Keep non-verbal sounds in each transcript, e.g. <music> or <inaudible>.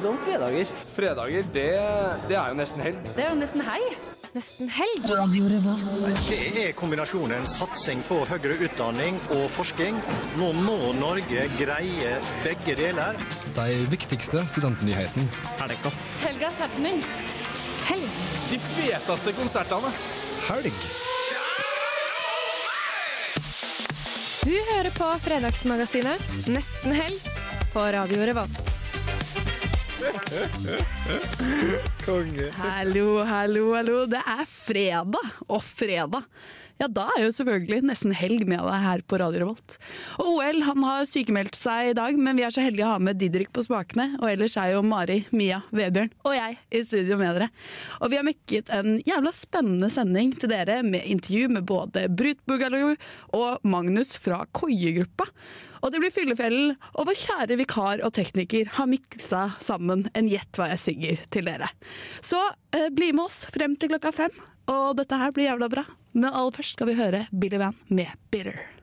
som fredager. Fredager, det, det er jo nesten helg. Det er jo nesten helg. Nesten helg. Det er kombinasjonen satsing på høyere utdanning og forskning. Nå må Norge greie begge deler. De viktigste studentnyhetene. Helga. Helgas happenings. Helg. De feteste konsertene. Helg. Du hører på Fredagsmagasinet Nesten helg på Radio Revolt. Hallo, hallo, hallo. Det er fredag, og fredag ja, da er jo selvfølgelig nesten helg med deg her på Radio Revolt. Og OL han har sykemeldt seg i dag, men vi er så heldige å ha med Didrik på spakene. Og ellers er jo Mari, Mia, Vebjørn og jeg i studio med dere. Og vi har mekket en jævla spennende sending til dere med intervju med både Brut Boogaloo og Magnus fra Koie-gruppa. Og det blir Fyllefjellen og vår kjære vikar og tekniker har miksa sammen en Gjett hva jeg synger til dere. Så eh, bli med oss frem til klokka fem, og dette her blir jævla bra. Men aller først skal vi høre Billy Van med 'Bitter'.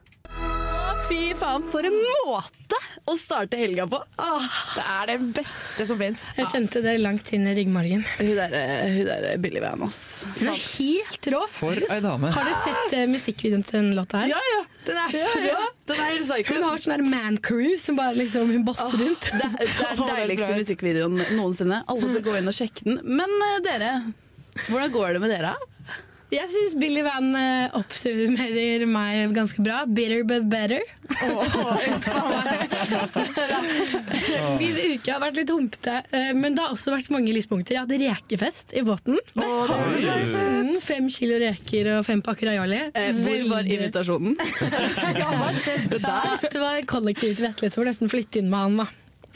Fy faen, for en måte å starte helga på! Åh, Det er det beste som fins. Jeg kjente det langt inn i ryggmargen. hun der, hun der Billy Van, ass. Hun er helt rå. For ei dame. Har du sett uh, musikkvideoen til den låta her? Ja, ja! Den er så Ja, ja. rå! Den er helt psycho. Hun har sånn der man-crew som bare liksom hun bosser rundt. Det, er- det er den deiligste musikkvideoen noensinne. Alle bør gå inn og sjekke den. Men uh, dere, hvordan går det med dere? Jeg syns Billy Van eh, oppsummerer meg ganske bra. Bitter but better. Min uke har vært litt humpete, eh, men det har også vært mange lyspunkter. Jeg hadde rekefest i båten. Mm, Fem kilo reker og fem pakker aioli. Eh, hvor var Veldig- invitasjonen? <laughs> Ja, det var der? til var kollektivt det nesten flytte inn med han. da.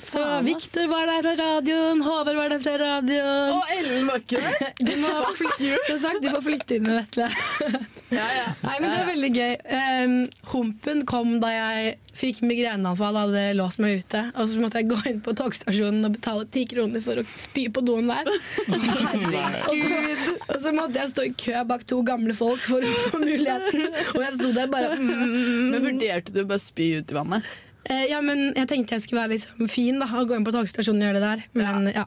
Så Viktor var der fra radioen, Håvard var der fra radioen. Og Ellen var ikke der! <laughs> Du må <laughs> som sagt, du får flytte inn med Vetle. <laughs> Nei, men Det var veldig gøy. Um, humpen kom da jeg fikk migreneanfall og hadde låst meg ute. Og så måtte jeg gå inn på togstasjonen og betale ti kroner for å spy på doen der. og, så, og så måtte jeg stå i kø bak to gamle folk for å få muligheten. Og jeg sto der bare mm, Men vurderte du bare å spy ut i vannet? Eh, Ja, men jeg tenkte jeg skulle være liksom fin da, og gå inn på togstasjonen og gjøre det der. Men ja.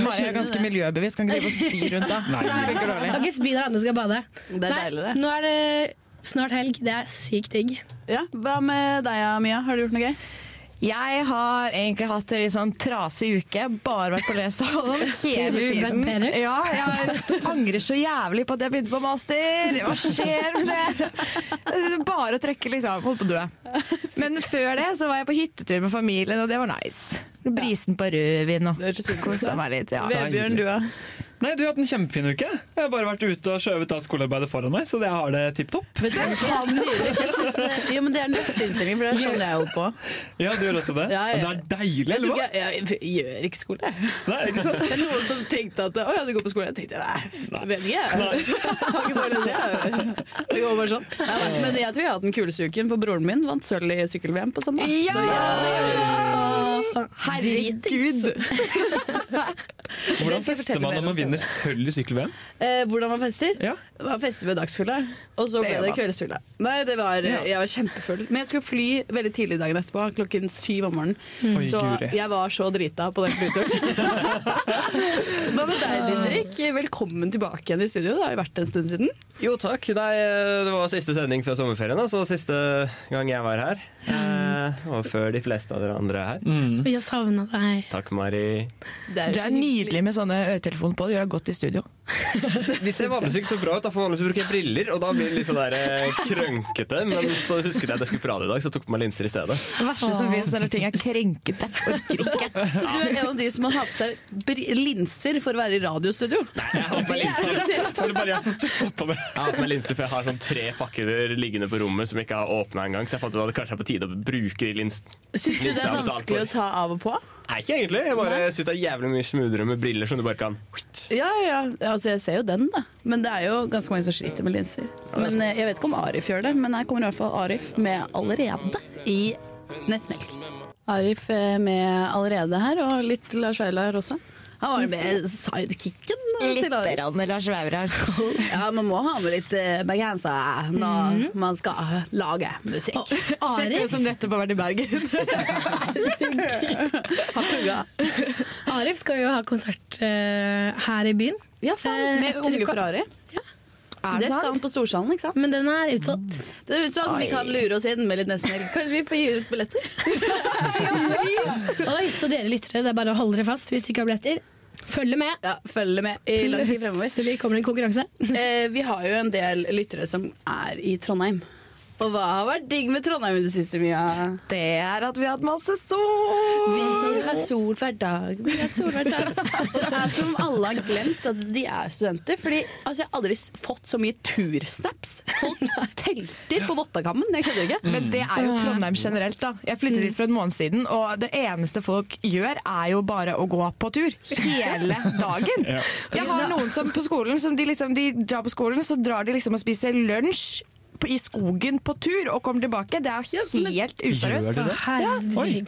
Mari er ganske miljøbevisst, kan ikke drive og spy rundt da. <laughs> Nei. Dårlig. kan ikke spy der andre skal bade. Det er deilig, det. Nå er det snart helg. Det er sykt digg. Ja, Hva med deg, Mia? Har du gjort noe gøy? Jeg har egentlig hatt en litt sånn trasig uke. Bare vært på lesesalen <laughs> hele tiden. Ja, jeg angrer så jævlig på at jeg begynte på master. Hva skjer med det? Bare å trykke, liksom. Holdt på å dø. Men før det så var jeg på hyttetur med familien, og det var nice. Brisen på rødvin og kosa meg litt. Ja. Vebjørn, du da? Nei, du har hatt en kjempefin uke. Jeg har bare vært ute og skjøvet av skolearbeidet foran meg, så jeg har det tipp topp. Ja, synes, eh, jo, men Det er den beste innstillingen, for det er sånn jeg jo på. Ja, du gjør også det? Ja, ja. Og Det er deilig, eller hva? ikke, jeg, jeg, gjør ikke skole. Nei, ikke sant? Det er noen som tenkte at å ja, du går på skole. Jeg tenkte nei, vet ikke. jeg. Noe <laughs> det. Går bare sånn. Ja, men jeg tror jeg har hatt den kuleste uken, for broren min vant sølv i sykkel-VM på søndag. Så ja, Herregud! Hvordan jeg fester man når man om vinner sølv i sykkel-VM? Eh, hvordan man fester? Ja. Man fester ved dagsfylla, og så ble Det det var- kveldsfylla. Nei, det var, Ja. Jeg var kjempefull. Men jeg skulle fly veldig tidlig dagen etterpå, klokken syv om morgenen. Oi, så Guri. jeg var så drita på den flyturen. <laughs> Hva med deg, Didrik? Velkommen tilbake igjen i studio. Det har jo vært en stund siden. Jo takk, Nei, det var siste sending før sommerferien, så siste gang jeg var her. Eh, og før de fleste av dere andre er her. Mm. Vi har savna deg. Takk, Mari. Det Du er nydelig med sånne øretelefoner på. Du gjør godt i studio. <laughs> De ser vanligvis ikke så bra ut, da, for vanligvis bruker jeg briller, og da blir det litt sånn der eh, krønkete. Men så husket jeg at jeg skulle på radio i dag, så jeg tok på meg linser i stedet. Det verste som finnes er når ting er krenkete. Orker ikke. <laughs> Så du er en av de som må ha på seg bri- linser for å være i radiostudio? Jeg har på meg linser. Så er bare jeg som støtter på det. Jeg har hatt meg linser, for jeg har sånn tre pakker liggende på rommet som jeg ikke har åpna engang. Så jeg fant ut at det kanskje er på tide å bruke de lins Syns du det er vanskelig å ta av og på? Nei, ikke egentlig. Jeg bare syns det er jævlig mye smoothere med briller som du bare kan Ja, ja, altså jeg ser jo den, da. Men det er jo ganske mange som sliter med linser. Men eh, Jeg vet ikke om Arif gjør det, men her kommer i hvert fall Arif med 'Allerede' i Nesmelk. Arif eh, med 'Allerede' her, og litt Lars Vaular også. Han var jo med sidekicken Litt rann Lars Vaular. <laughs> Ja, man må ha med litt eh, bergenser når man skal lage musikk. Kjenner ut som nettopp har vært i Bergen. <laughs> Arif skal jo ha konsert uh, her i byen. Ja, faen, med Unge. Ferrari. Er Det skal han på Storsalen, ikke sant? Men den er utsolgt. Det er ut Oi. vi kan lure oss inn med litt nesten helg. Kanskje vi får gi ut billetter? <laughs> Oi, så dere lyttere, det er bare å holde dere fast hvis dere ikke har billetter. Følg med. Ja, følg med i lang tid fremover. Plutselig kommer det en konkurranse. Eh, vi har jo en del lyttere som er i Trondheim. Og hva har vært digg med Trondheim i det siste, Mia? Det er at vi har hatt masse sol! Vi har sol hver dag, vi har sol hver dag. Og det er som alle har glemt at de er studenter. Fordi altså, Jeg har aldri fått så mye tursnaps. Folk telter på Vottakammen. Jeg kødder ikke. Men det er jo Trondheim generelt. da Jeg flyttet dit for en måned siden, og det eneste folk gjør, er jo bare å gå på tur. Hele dagen. Jeg har noen som på skolen som de, liksom, de drar på skolen, så drar de liksom og spiser lunsj i skogen på tur og kommer tilbake. Det er jo helt useriøst. Gjør de det? Herregud.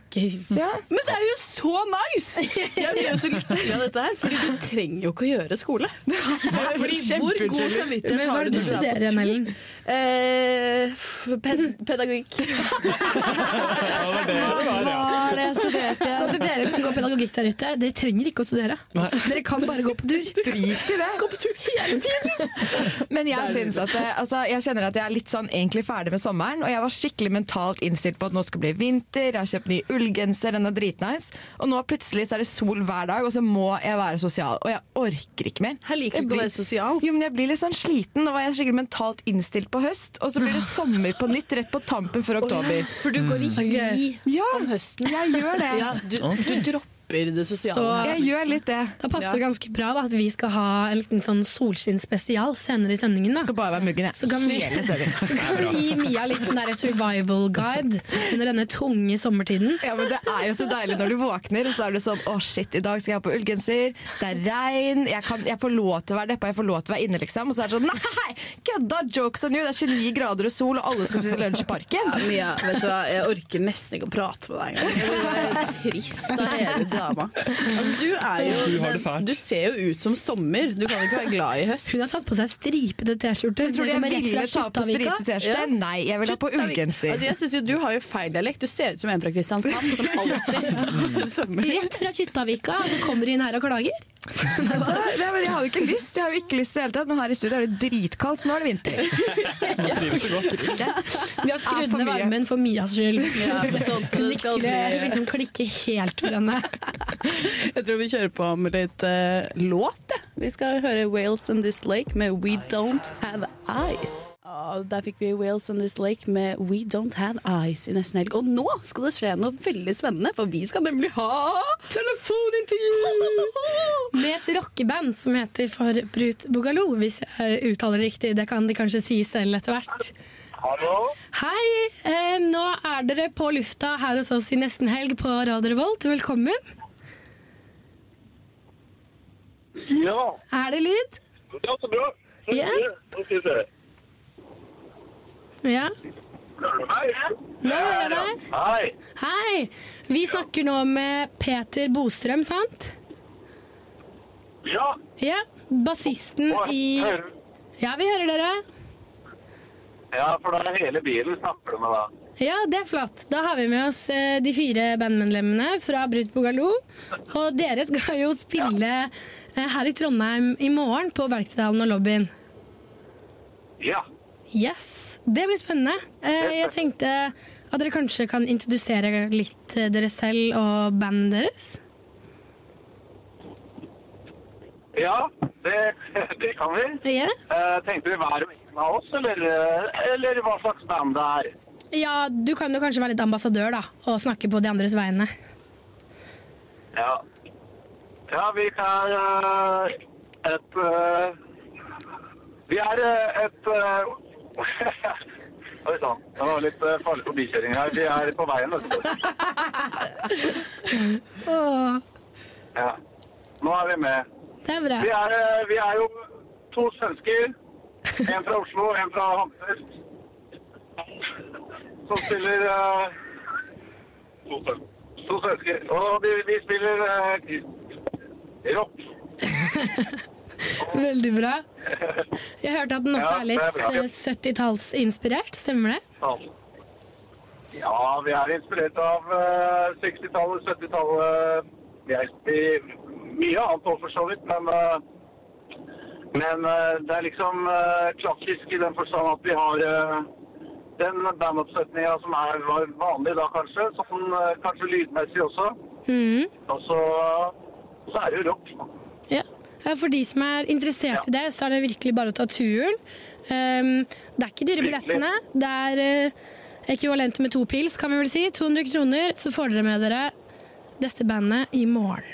Ja. Men det er jo så nice! Jeg blir jo så lykkelig av dette her, Fordi du trenger jo ikke å gjøre skole. <laughs> Fordi Hvor god samvittighet har du det du til å dra på studerer igjen, tur? Ellen? Eh, ped pedagogikk. <laughs> Hva var det jeg studerte? Så til dere som går pedagogikk der ute, dere trenger ikke å studere. Dere kan bare gå på tur. <laughs> Drit i det. Gå på tur hele tiden. Men jeg syns at det, altså, jeg kjenner at jeg er litt sånn egentlig ferdig med sommeren, og jeg var skikkelig mentalt innstilt på at nå skal det bli vinter, jeg har kjøpt ny ullgenser, den er dritnice, og nå plutselig så er det sol hver dag, og så må jeg være sosial, og jeg orker ikke mer. Her liker du ikke å være sosial. Jo, men jeg blir litt sånn sliten. Nå var jeg skikkelig mentalt innstilt på høst, og så blir det sommer på nytt rett på tampen før oktober. For du går i hi Ja, om høsten. jeg gjør det. Ja, du, du dropper det sosiale. Så- Jeg gjør litt det. Da passer det Ja. ganske bra da, at vi skal ha en liten sånn solskinnsspesial senere i sendingen. Da. Skal bare være muggen, jeg. Så kan vi, <laughs> så kan vi gi Mia litt sånn der survival guide under denne tunge sommertiden. Ja, men Det er jo så deilig når du våkner, og så er du sånn Å, shit, i dag skal jeg ha på ullgenser. Det er regn. Jeg, kan, jeg får lov til å være deppa, jeg får lov til å være inne, liksom. Og så er det sånn Nei! Kødda! Jokes on you! Det er 29 grader og sol, og alle skal spise lunsj i parken. Ja, Mia, vet du hva? Jeg orker nesten ikke å prate med deg engang. Jeg blir trist av hele drama. Altså, du, er jo, Du har det fælt. du ser jo ut som sommer. Du kan ikke være glad i høst. Hun har tatt på seg stripete T-skjorte. Tror du jeg ville ta på stripete T-skjorte? Ja. Nei, jeg vil ha på ullgenser. Altså, jeg synes jo Du har jo feil dialekt. Du ser ut som en fra Kristiansand, som <laughs> alltid. Sommer. Rett fra Kyttavika, og så kommer du inn her og klager. Nei, men jeg hadde ikke lyst. Jeg har jo ikke lyst i det hele tatt, men her i studio er det dritkaldt, så nå er det vinter. <laughs> Vi har skrudd ned varmen for Mias skyld. Ja, sånn Hun ikke skulle liksom klikke helt for henne. Jeg tror vi kjører på med litt uh, låt. Ja. Vi skal høre Wales and This Lake med We Don't Have Eyes. Ja, der fikk vi Wales and This Lake med We Don't Have Eyes i nesten helg. Og nå skal det skje noe veldig spennende, for vi skal nemlig ha telefonintervju! <laughs> Med et rockeband som heter For Brut Boogaloo, hvis jeg uttaler det riktig. Det kan de kanskje si selv etter hvert. Hallo? Hei! Eh, nå er dere på lufta her hos oss i nesten helg på Radio Revolt. Velkommen. Ja, Er det lyd? ja så bra. Så Ja. Nå skal vi se. Ja. Meg? Nå hører jeg deg. Hei. Hei! Vi snakker nå med Peter Bostrøm, sant? Ja. Ja. Bassisten i Ja, vi hører dere. Ja, for da er hele bilen snakker du med da. Ja, det er flott. Da har vi med oss eh, de fire bandmedlemmene fra Brudd på Gallo. Og dere skal jo spille eh, her i Trondheim i morgen på Verkstedhallen og lobbyen. Ja. Yes, Det blir spennende. Eh, Jeg tenkte at dere kanskje kan introdusere litt dere selv og bandet deres. Ja, det, <laughs> det kan vi. Eh, tenkte vi hver og en av oss, eller, eller hva slags band det er? Ja, du kan jo kanskje være litt ambassadør da, og snakke på de andres vegne. Ja. Ja, vi er eh, et eh, Vi er eh, et <laughs> Oi sann, det var litt farlig forbikjøring her. Vi er på veien, vet du. <laughs> Ja. Nå er vi med. Det er bra. Vi er, vi er jo to svensker. En fra Oslo, en fra Hammerfest. Som spiller eh, To sven- svensker. Og de, de spiller uh, rock. <laughs> Veldig bra. Jeg hørte at den også Ja, er litt bra. eh, 70-tallsinspirert, stemmer det? Ja, vi er inspirert av eh, 60-tallet, 70-tallet. Vi er i mye annet òg, for så vidt. Men, men det er liksom klassisk i den forstand at vi har den bandoppsetninga som er, vanlig da, kanskje. Sånn, eh, kanskje lydmessig også. Mm. Og så, så er det jo rock. Ja. Ja, For de som er interessert i det, så er det virkelig bare å ta turen. Um, det er ikke dyre billettene. Det er uh, ekvivalent med to pils, kan vi vel si. 200 kroner, så får dere med dere dette bandet i morgen.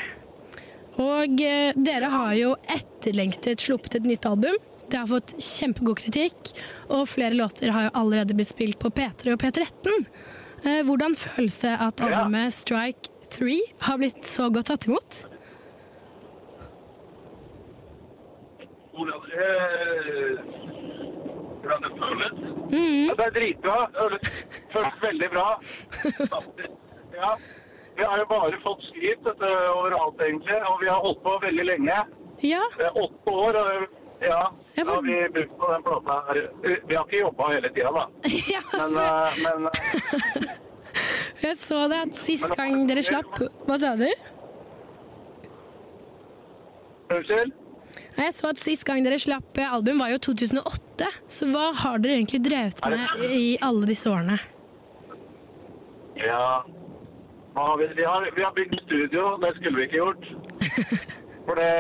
Og uh, dere har jo etterlengtet sluppet et nytt album. Det har fått kjempegod kritikk, og flere låter har jo allerede blitt spilt på P3 og P13. Eh, hvordan føles det at albumet Strike 3 har blitt så godt tatt imot? Hvordan hvordan det føles? Mm. Ja, det er dritbra. Det føles veldig bra. <laughs> Ja. Vi har jo bare fått skryt overalt, egentlig. Og vi har holdt på veldig lenge. Ja. Det åtte år. og ja, da har vi brukt på den plata her. Vi har ikke jobba hele tida, da. <laughs> Men, uh, men eh, <laughs> Jeg så det at sist gang dere slapp Hva sa du? Unnskyld? Jeg så at sist gang dere slapp album var jo 2008. Så hva har dere egentlig drevet med i alle disse årene? Ja vi? Vi, har, vi har bygd studio. Det skulle vi ikke gjort. <laughs> For det,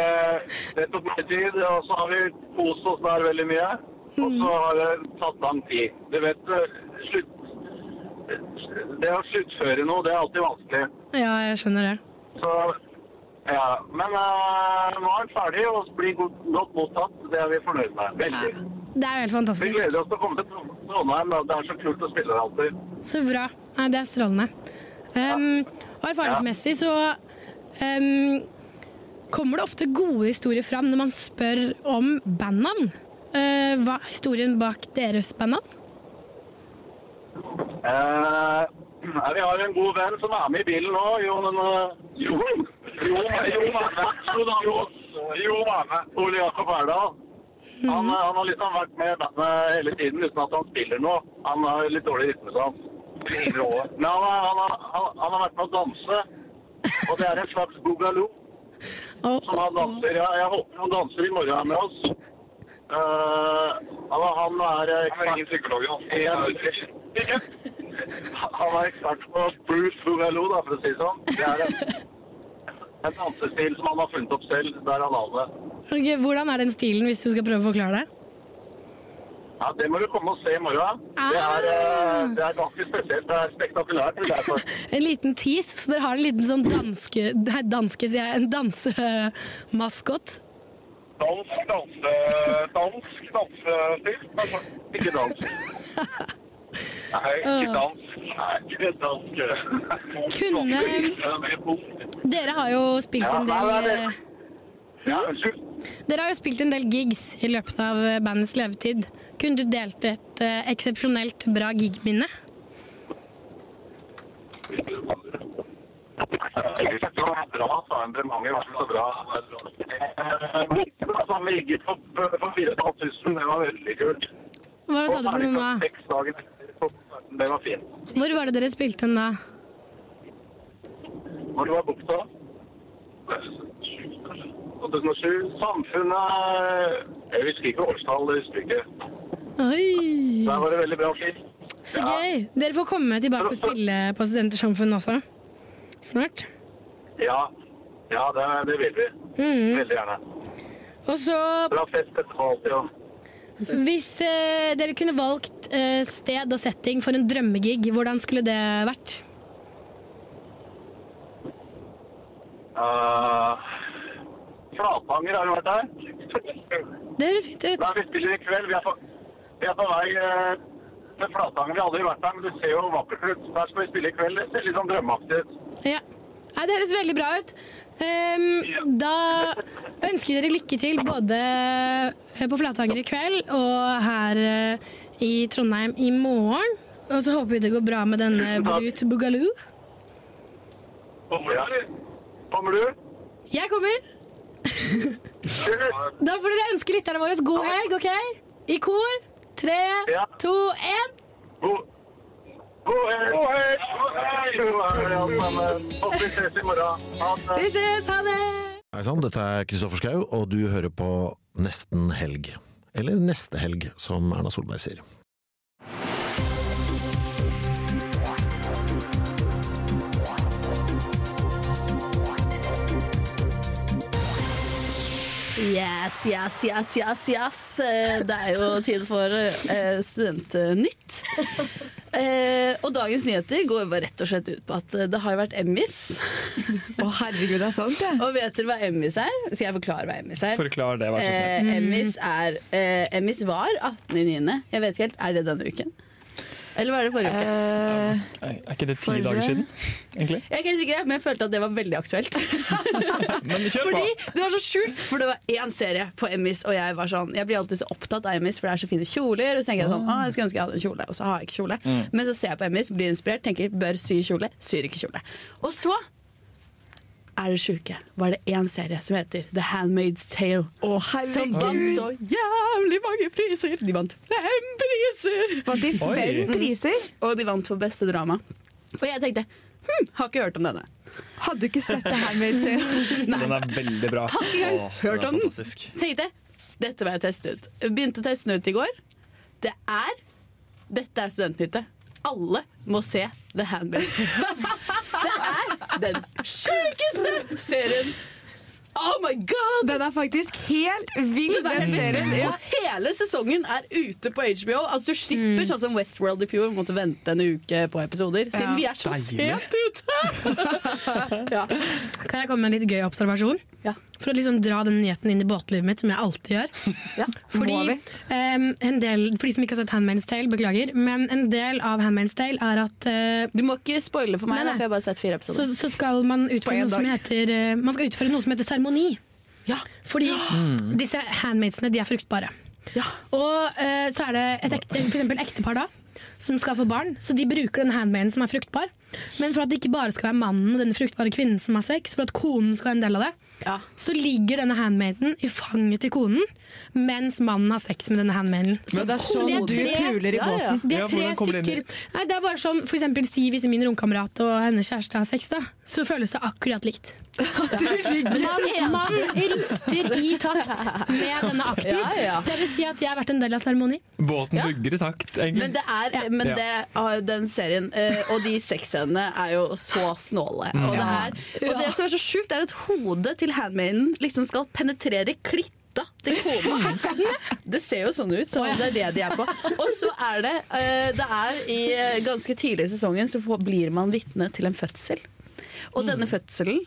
det tok mye tid, og så har vi kost oss der veldig mye. Og så har det tatt lang tid. Du vet, eh, slutt, det å sluttføre noe, det er alltid vanskelig. Ja, jeg skjønner det. Så, ja. Men uh, nå er den ferdig og blir godt, godt mottatt. Det er vi fornøyd med. Veldig. Det er jo helt Vi gleder oss til å komme til Trondheim. da. Det er så kult å spille der alltid. Så bra. Nei, det er strålende. Um, og erfaringsmessig så um, kommer det ofte gode historier fram når man spør om bandnavn. Uh, hva er historien bak deres bandnavn? Eh, vi har en god venn som er med i bilen nå. Jon eh, Jon? Ole Jakob Erdal. Han, eh, har liksom vært med bandet hele tiden uten at han spiller noe. Han har litt dårlig rytmesans. Men han har vært med å danse. Og det er en slags boogaloo. Som han danser. Ja, jeg håper han danser i morgen med oss. Uh, han, han er ekspert. <laughs> Han er ekspert på Bruce Boogaloo, da, for å si det sånn. Det er en, en dansestil som han har funnet opp selv. Der han har det. Okay, hvordan er den stilen, hvis du skal prøve å forklare det? Ja, Det må du komme og se i morgen. Det er, eh, det er ganske spesielt. Det er spektakulært. Det er. <laughs> En liten tease, så dere har en liten sånn danske, nei, danske sier jeg, en dansemaskot. Dansk danse... Dansk dansestil. Altså, Ikke dansk. <laughs> Nei, ikke dansk. Nei, ikke dansk. Kunne Dere har jo spilt en del eh, Ja, unnskyld. Dere har jo spilt en del gigs i løpet av eh, bandets levetid. Kunne du delt et eh, eksepsjonelt bra gigminne? Det var bra, sa en mange var ikke så bra. Eh, vi gikk på, på 4500, det var veldig kult. Hva sa du for noe da? Seks dager det var fint. Hvor var det dere spilte den da? Hvor var bukta? 2007. Samfunnet Jeg husker ikke årstall, det husker ikke. Oi! Der var det veldig bra film. Så gøy! Dere får komme tilbake og spille på Studentersamfunnet også. Snart. Ja, ja det, det vil vi. Mm. Veldig gjerne. Og så, Bra fest etterpå alltid. Ja. hvis eh, dere kunne valgt eh, sted og setting for en drømmegig, hvordan skulle det vært? Uh, Flatanger har du vært der? Det høres fint ut. Der vi spiller i kveld. Vi er på, vi er på vei eh, til Flatanger. Vi har aldri vært der, men det ser jo vakkert ut. Der skal vi spille i kveld. Det ser litt sånn drømmeaktig ut. Ja. Nei, det høres veldig bra ut. Ehm, da ønsker vi dere lykke til både på Flatanger i kveld og her eh, i Trondheim i morgen. Og så håper vi det går bra med denne Brut Boogaloo. Kommer du? Jeg kommer! Da får dere ønske lytterne våre god helg, OK? I kor. Tre, to, én. God helg! God helg! God helg, alle sammen. Håper vi ses i morgen. Vi ses, ha det! Hei sann, dette er Kristoffer Schau, og du hører på Nesten helg. Eller Neste helg, som Erna Solberg sier. Yes, yes, yes, yes, yes. Eh, Det er jo tid for eh, Studentnytt. Eh, og dagens nyheter går bare rett og slett ut på at det har jo vært Emmys. Å herregud, det er sant det. Og vet dere hva Emmys er? Skal jeg forklare hva Emmys er? Forklar det, vær så snill. Emmys, er, Emmys var 18.9. Jeg vet ikke helt, Er det denne uken? Eller var det forrige uke? Er er ikke det ti forrige- dager siden, egentlig? Jeg er ikke helt sikker, men jeg følte at det var veldig aktuelt. <laughs> Men kjør på! Fordi det var så sjukt, for det var én serie på Emmys, og jeg var sånn Jeg blir alltid så opptatt av Emmys, for det er så fine kjoler. Og så tenker jeg sånn, Ah. «Å, jeg skulle ønske jeg hadde en kjole, og så har jeg ikke kjole. Mm. Men så ser jeg på Emmys, blir inspirert, tenker bør sy kjole, syr ikke kjole. Og så er det sjuke. Var det én serie som heter The Handmaid's Tale. som vant så jævlig mange priser! De vant fem priser! Vant de fem Oi. priser? Og de vant for beste drama. Og jeg tenkte hm, har ikke hørt om denne. Hadde du ikke sett The Handmaid's Tale? <laughs> Nei. Den er veldig bra. Hadde ikke Åh, hørt den om den. Tenkte dette må jeg teste ut. Begynte å teste den ut i går. Det er Dette er studentnyttet. Alle må se The Handmaid's Det er den sjukeste serien! Oh my god! Den er faktisk helt vill, Den er den serien. Ja. Og hele sesongen er ute på HBO. Altså Du slipper sånn som Westworld i fjor, måtte vente en uke på episoder. Siden Ja. vi er så Deilig. sent ute! <laughs> ja. Kan jeg komme med en litt gøy observasjon? For å liksom dra den nyheten inn i båtlivet mitt, som jeg alltid gjør. <laughs> Ja, Fordi, en del, for de som ikke har sett Handmaid's Tale, beklager, men en del av Handmaid's Tale er at Du må ikke spoile for meg, Nei, da, nei. for jeg har bare sett fire så, episoder. så skal man utføre noe som heter uh, Man skal utføre noe som heter seremoni. Ja. Fordi Mm. <gasps> disse handmaidsene de er fruktbare. Ja. Og uh, så er det et ekte, for ektepar da som skal få barn, så de bruker den handmaiden som er fruktbar. Men for at det ikke bare skal være mannen og denne fruktbare kvinnen som har sex, for at konen skal være en del av det, så ligger denne handmaiden i fanget til konen, mens mannen har sex med denne handmaiden. Så det er sånn så du puler i båten? Det Ja, er tre i- stykker. Nei, det er bare som for eksempel si hvis min romkamerat og hennes kjæreste har sex, da, så føles det akkurat likt. <laughs> Man, man rister i takt med denne akten. Ja, ja. Så jeg vil si at jeg har vært en del av seremonien. Båten hugger i takt, egentlig. Men, det er, men Ja. det, ah, den serien eh, og de sexscenene er jo så snåle. Mm. Og, det Ja. er, og det som er så sjukt, er at hodet til handmaiden liksom skal penetrere klitta til kona. Det ser jo sånn ut, så det er det de er på. Og så er det eh, Det er i eh, ganske tidlig i sesongen så blir man vitne til en fødsel. Og Mm. denne fødselen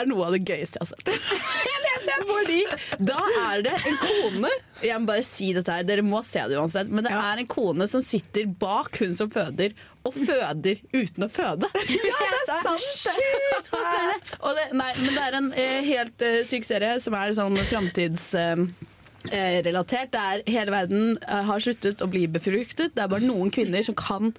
er noe av det gøyeste jeg har sett. <laughs> Det, fordi da er det en kone Jeg må bare si dette her, dere må se det uansett. Men det er en kone som sitter bak hun som føder, og føder uten å føde. <laughs> Ja, det er sant! Fascinerende. Og det, nei, men det er en eh, helt eh, syk serie som er sånn framtids... eh, eh, relatert. Det er Hele verden eh, har sluttet å bli befruktet. Det er bare noen kvinner som kan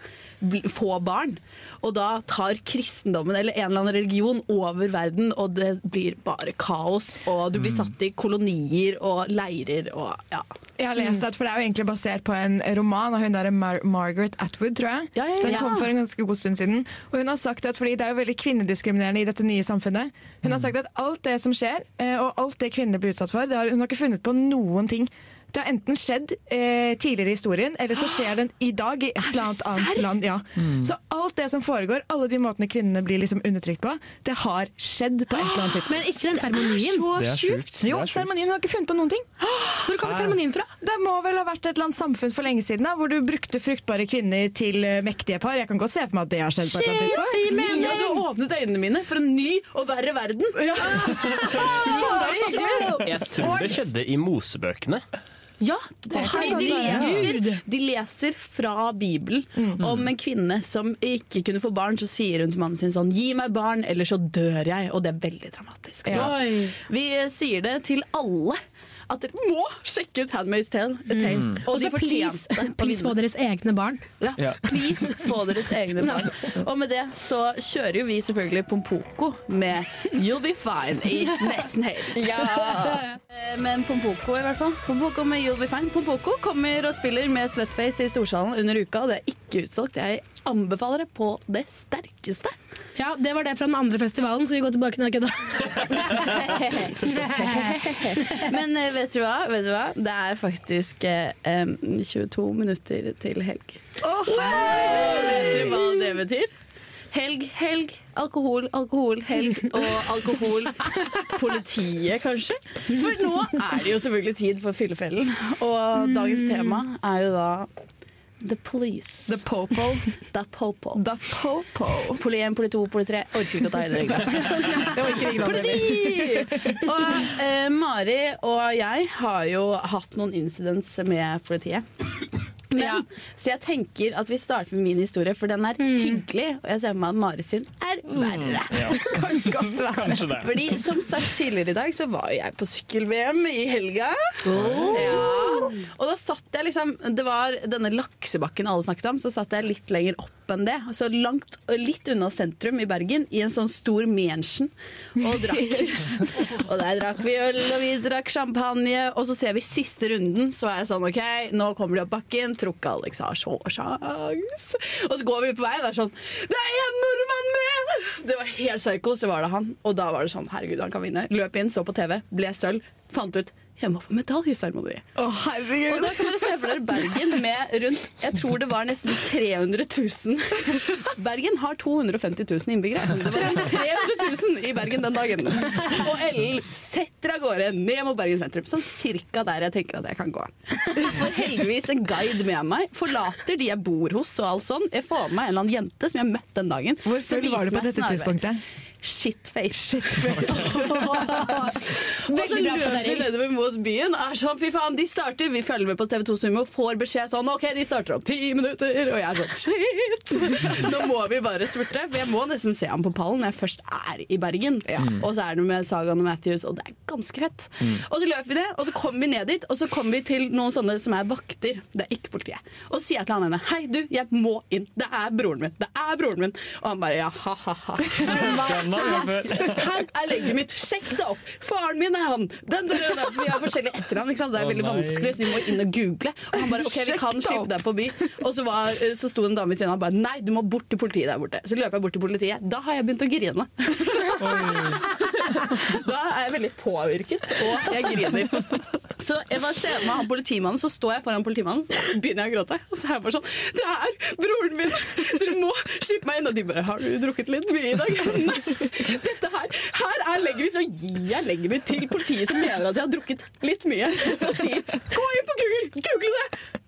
få barn. Og da tar kristendommen eller en eller annen religion over verden, og det blir bare kaos. Og du blir satt i kolonier og leirer og ja. Jeg har lest at, for Det er jo egentlig basert på en roman av hun der Mar Margaret Atwood, tror jeg. ja, Den ja. kom for en ganske god stund siden. Og hun har sagt at, fordi Det er jo veldig kvinnediskriminerende i dette nye samfunnet. Hun har sagt at alt det som skjer, eh, og alt det kvinner blir utsatt for, det har, hun har ikke funnet på noen ting. Det har enten skjedd eh, tidligere i historien, eller så skjer den i dag i et eller annet annet land. Ja. Mm. Så alt det som foregår, alle de måtene kvinnene blir liksom undertrykt på, det har skjedd på et eller annet tidspunkt. Men ikke den seremonien. Det er sjukt. Jo, er seremonien har ikke funnet på noen ting. Hvor kommer seremonien fra? Det må vel ha vært et eller annet samfunn for lenge siden da, hvor du brukte fruktbare kvinner til eh, mektige par. Jeg kan godt se for meg at det har skjedd på et eller annet tidspunkt. Mia, du har åpnet øynene mine for en ny og verre verden. <laughs> Jeg tror det skjedde i Mosebøkene. Ja, det, fordi de leser, de leser fra Bibelen om en kvinne som ikke kunne få barn. Så sier hun til mannen sin sånn 'gi meg barn, eller så dør jeg'. Og det er veldig dramatisk. Så vi sier det til alle. At dere må sjekke ut Handmaid's Tale. Tale. Mm. Og så please, please få deres egne barn. Ja, Ja. please få deres egne barn. Og med det så kjører jo vi selvfølgelig Pompoko med You'll Be Fine i nesten helg. Ja. Men Pompoko i hvert fall. Pompoko med You'll Be Fine. Pompoko kommer og spiller med Slutface i Storsalen under uka, og det er ikke utsolgt. Jeg anbefaler det på det sterkeste. Ja, Det var det fra den andre festivalen. Skal vi gå tilbake til kødda? <laughs> Men eh, vet du hva? Vet du hva? Det er faktisk eh, 22 minutter til helg. Vet du hva det betyr? Helg, helg, alkohol, alkohol, helg og alkohol. Politiet, kanskje? For nå er det jo selvfølgelig tid for Fyllefellen. Og dagens tema er jo da The Police. The Popo. <laughs> The Popo. The Popo. Poli 1, poli 2, poli 3. Orker ikke å ta hele <laughs> dere. Politi! Og eh, Mari og jeg har jo hatt noen incidents med politiet. Men, Så jeg tenker at vi starter med min historie, for den er hyggelig. Og jeg ser for meg at Marit sin er verre. <laughs> <laughs> Kanskje det. Fordi som sagt tidligere i dag, så var jeg på sykkel-VM i helga. Ja. Og da satt jeg liksom Det var denne laksebakken alle snakket om, så satt jeg litt lenger opp enn det. Så langt, litt unna sentrum i Bergen, i en sånn stor mansion, og drakk. <laughs> og der drakk vi øl, og vi drakk champagne, og så ser vi siste runden, så er jeg sånn OK, nå kommer de opp bakken, tror ikke Alex har så sjans. Og så går vi på vei, og det er sånn Det er en nordmann med! Det var helt psycho, så var det han. Og da var det sånn Herregud, han kan vinne. Løp inn, så på TV, ble sølv, fant ut jeg må på medaljeseremoni. Å, herregud. Og da kan dere se for dere Bergen med rundt Jeg tror det var nesten 300 000. Bergen har 250 000 innbyggere. Det var 300 000 i Bergen den dagen. Og Ellen setter av gårde ned mot Bergen sentrum, sånn cirka der jeg tenker at jeg kan gå. Får heldigvis en guide med meg. Forlater de jeg bor hos og alt sånn. Jeg får med meg en eller annen jente som jeg møtte den dagen. Hvor full var du på dette tidspunktet? Shitface. Shitface. bra <laughs> og så løper vi nedover mot byen. Er sånn, fy faen, de starter. Vi følger med på TV2 Sumo, får beskjed sånn OK, de starter om ti minutter. Og jeg er sånn shit! <laughs> Nå må vi bare spurte, for jeg må nesten se ham på pallen når jeg først er i Bergen. Og så er det med Sagan og Matthews, og det er ganske fett. Og så løper vi det, og så kommer vi ned dit, og så kommer vi til noen sånne som er vakter. Det er ikke politiet. Og så sier jeg til han ene hei, du, jeg må inn. Det er broren min. Det er broren min. Og han bare ja, <laughs> ha-ha-ha. Her er legget mitt. Sjekk det opp. Faren min er han. Den den, den. Vi har forskjellige etternavn. ikke? Det er veldig vanskelig, så vi må inn og google. Og han bare OK, vi kan slippe deg forbi. Og så, var, så sto en dame ved siden av og bare nei, du må bort til politiet der borte. Så løper jeg bort til politiet. Da har jeg begynt å grine. Da er jeg veldig påvirket, og jeg griner. Så jeg var ser med han politimannen, så står jeg foran politimannen, så begynner jeg å gråte. Og så er jeg bare sånn Det er broren min! Dere må slippe meg inn! Og de bare Har du drukket litt mye i dag? Nei. Dette her Her er legget mitt! Så gir jeg legget mitt til politiet som mener at jeg har drukket litt mye, og sier Gå inn på Google! Google det!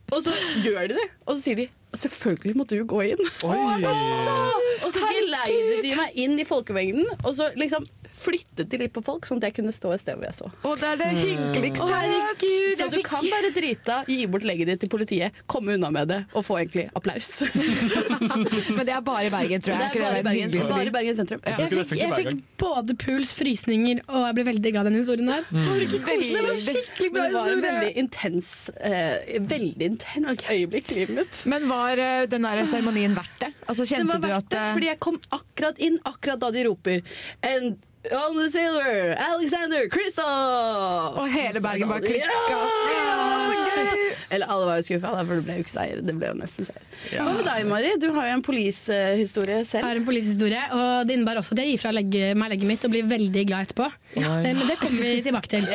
Og så gjør de det, og så sier de Selvfølgelig må du gå inn. Og så geleidet de meg inn i folkemengden, og så liksom flyttet de litt på folk, sånn at jeg kunne stå et sted hvor jeg så. Og det er det hyggeligste mm. jeg har hørt. herregud, så du fikk- kan være drita, gi bort legget ditt til politiet, komme unna med det og få egentlig applaus. <laughs> Men det er bare i Bergen, tror jeg. Det er bare i Bergen, bare i Bergen sentrum. Jeg tror fikk, jeg fikk både puls, frysninger, og jeg ble veldig glad i den historien her. Det var skikkelig bra. Det var en veldig intens, eh, veldig intens øyeblikk i livet mitt. Men var uh, den der seremonien verdt det? Altså, Det kjente var du verdt det, fordi jeg kom akkurat inn, akkurat da de roper And on the Sailor, Alexander Kristoff! Og hele Bergen bare klikka. Ja, Ja, så. Eller alle var jo skuffa, for det ble jo ikke seier. Det ble jo nesten seier. Hva med deg, Mari? Du har jo en polishistorie selv. Jeg selv. har en polishistorie, og det innebærer også at jeg gir fra legge, meg legget mitt og blir veldig glad etterpå. Ja. Men det kommer vi tilbake til.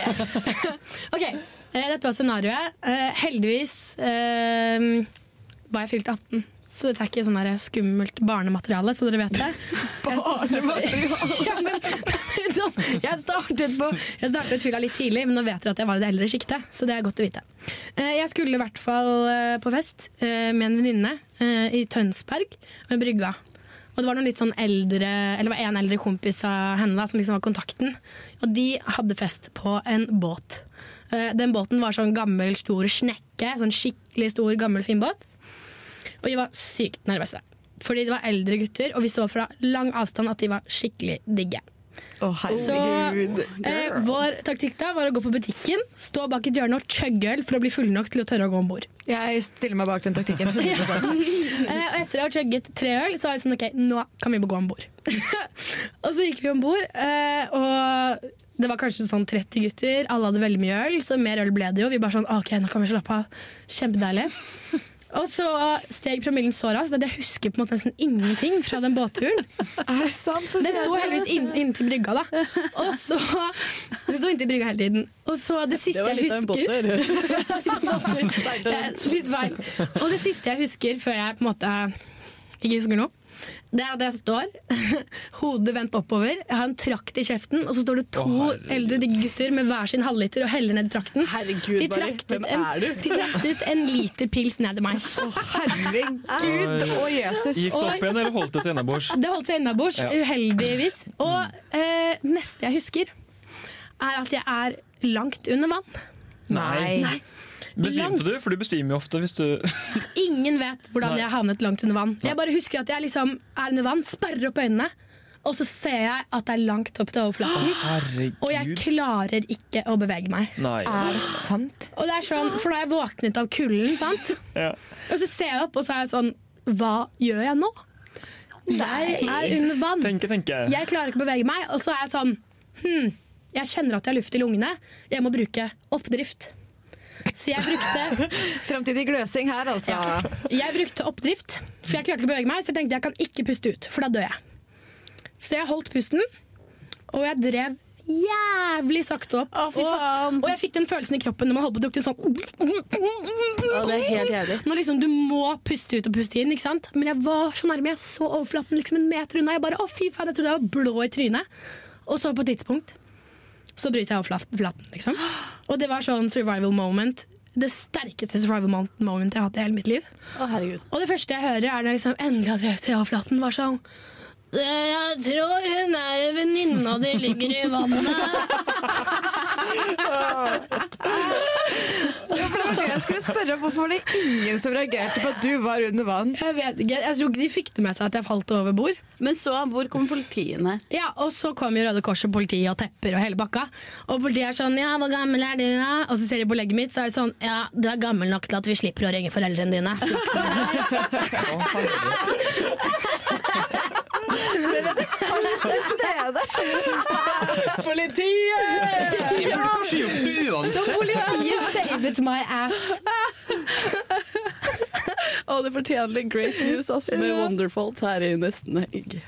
<laughs> ok, eh, Dette var scenarioet. Eh, Heldigvis eh, var jeg fylt 18. Så dette er ikke sånn skummelt barnemateriale, så dere vet det. <laughs> <laughs> ja, men, <laughs> sånn, jeg startet, på, jeg startet fylla litt tidlig, men nå vet dere at jeg var i det eldre sjiktet. Så det er godt å vite. Eh, Jeg skulle i hvert fall eh, på fest eh, med en venninne i Tønsberg, ved brygga. Og det var noen litt sånn eldre Eller det var en eldre kompis av henne da, som liksom var kontakten. Og de hadde fest på en båt. Den båten var sånn gammel, stor snekke. Sånn skikkelig stor, gammel, fin båt. Og vi var sykt nervøse. Fordi det var eldre gutter, og vi så fra lang avstand at de var skikkelig digge. Så eh, vår taktikk da var å gå på butikken, stå bak et hjørne og chugge øl for å bli full nok til å tørre å gå om bord. Jeg stiller meg bak den taktikken. <laughs> Eh, og etter å ha chugget tre øl, så var jeg sånn OK, nå kan vi gå om bord. <laughs> og så gikk vi om bord, eh, og det var kanskje sånn 30 gutter. Alle hadde veldig mye øl, så mer øl ble det jo. Vi bare sånn OK, nå kan vi slappe av. Kjempedeilig. Og så steg promillen så raskt at jeg husker på en måte nesten ingenting fra den båtturen. <laughs> Er det sant? Så Det sto heldigvis heldigvis inn, inntil brygga, da. Og så Det sto inntil brygga hele tiden. Og så det siste var jeg litt av en husker båttur. <laughs> Litt feil. Og det siste jeg husker før jeg på en måte ikke husker noe, det er det jeg står, <laughs> hodet vendt oppover, jeg har en trakt i kjeften, og så står det to Å, eldre digge gutter med hver sin halvliter og heller ned i trakten. Herregud, de traktet, hvem en, er du? de traktet en liter pils ned i meg. Herregud og Jesus. Gikk det opp igjen, eller holdt det seg innabords? Det holdt seg innabords, Ja. uheldigvis. Og eh, neste jeg husker, er at jeg er langt under vann. Nei. Nei. Besvimte du? For du besvimer jo ofte hvis du Ingen vet hvordan Nei. jeg havnet langt under vann. Jeg bare husker at jeg liksom er under vann, sperrer opp øynene, og så ser jeg at det er langt opp til overflaten. <gasps> Herregud. Og jeg klarer ikke å bevege meg. Nei. Er det sant? Og det er sånn, For da har jeg våknet av kulden, sant? Ja. og så ser jeg opp, og så er jeg sånn Hva gjør jeg nå? Jeg er under vann. Tenke, tenke. Jeg klarer ikke å bevege meg. Og så er jeg sånn Hm, jeg kjenner at jeg har luft i lungene. Jeg må bruke oppdrift. Så jeg brukte <laughs> Framtidig gløsing her, altså. Ja. Jeg brukte oppdrift, for jeg klarte ikke å bevege meg. Så jeg tenkte jeg kan ikke puste ut, for da dør jeg. Så jeg holdt pusten, og jeg drev jævlig sakte opp. faen. Og, og jeg fikk den følelsen i kroppen når man holdt på å drukne sånn Å, det er helt jævlig. Når liksom du må puste ut og puste inn, ikke sant? Men jeg var så nærme. Jeg så overflaten liksom en meter unna. Jeg bare, å fy faen, jeg trodde jeg var blå i trynet. Og så på et tidspunkt så bryter jeg overflaten, liksom. Og det var sånn survival moment. Det sterkeste survival moment jeg har hatt i hele mitt liv. Å, herregud. Og det første jeg hører, er når jeg liksom endelig har drevet til avflaten var sånn jeg tror hun er venninna di ligger i vannet. Ja, for det var det jeg skulle spørre om. Hvorfor var det ingen som reagerte på at du var under vann? Jeg vet ikke, jeg tror ikke de fikk det med seg at jeg falt over bord. Men så, hvor kom politiene? Ja, og så kom jo Røde Kors og politiet og tepper og hele bakka. Og politiet er sånn 'ja, hvor gammel er du', da? Og så ser de på legget mitt, så er det sånn 'ja, du er gammel nok til at vi slipper å ringe foreldrene dine'. <laughs> Første <laughs> Politiet! Så politiet saved my ass. <laughs> Og det fortjener litt great news altså, med Wonderfult her i nesten helg. <laughs>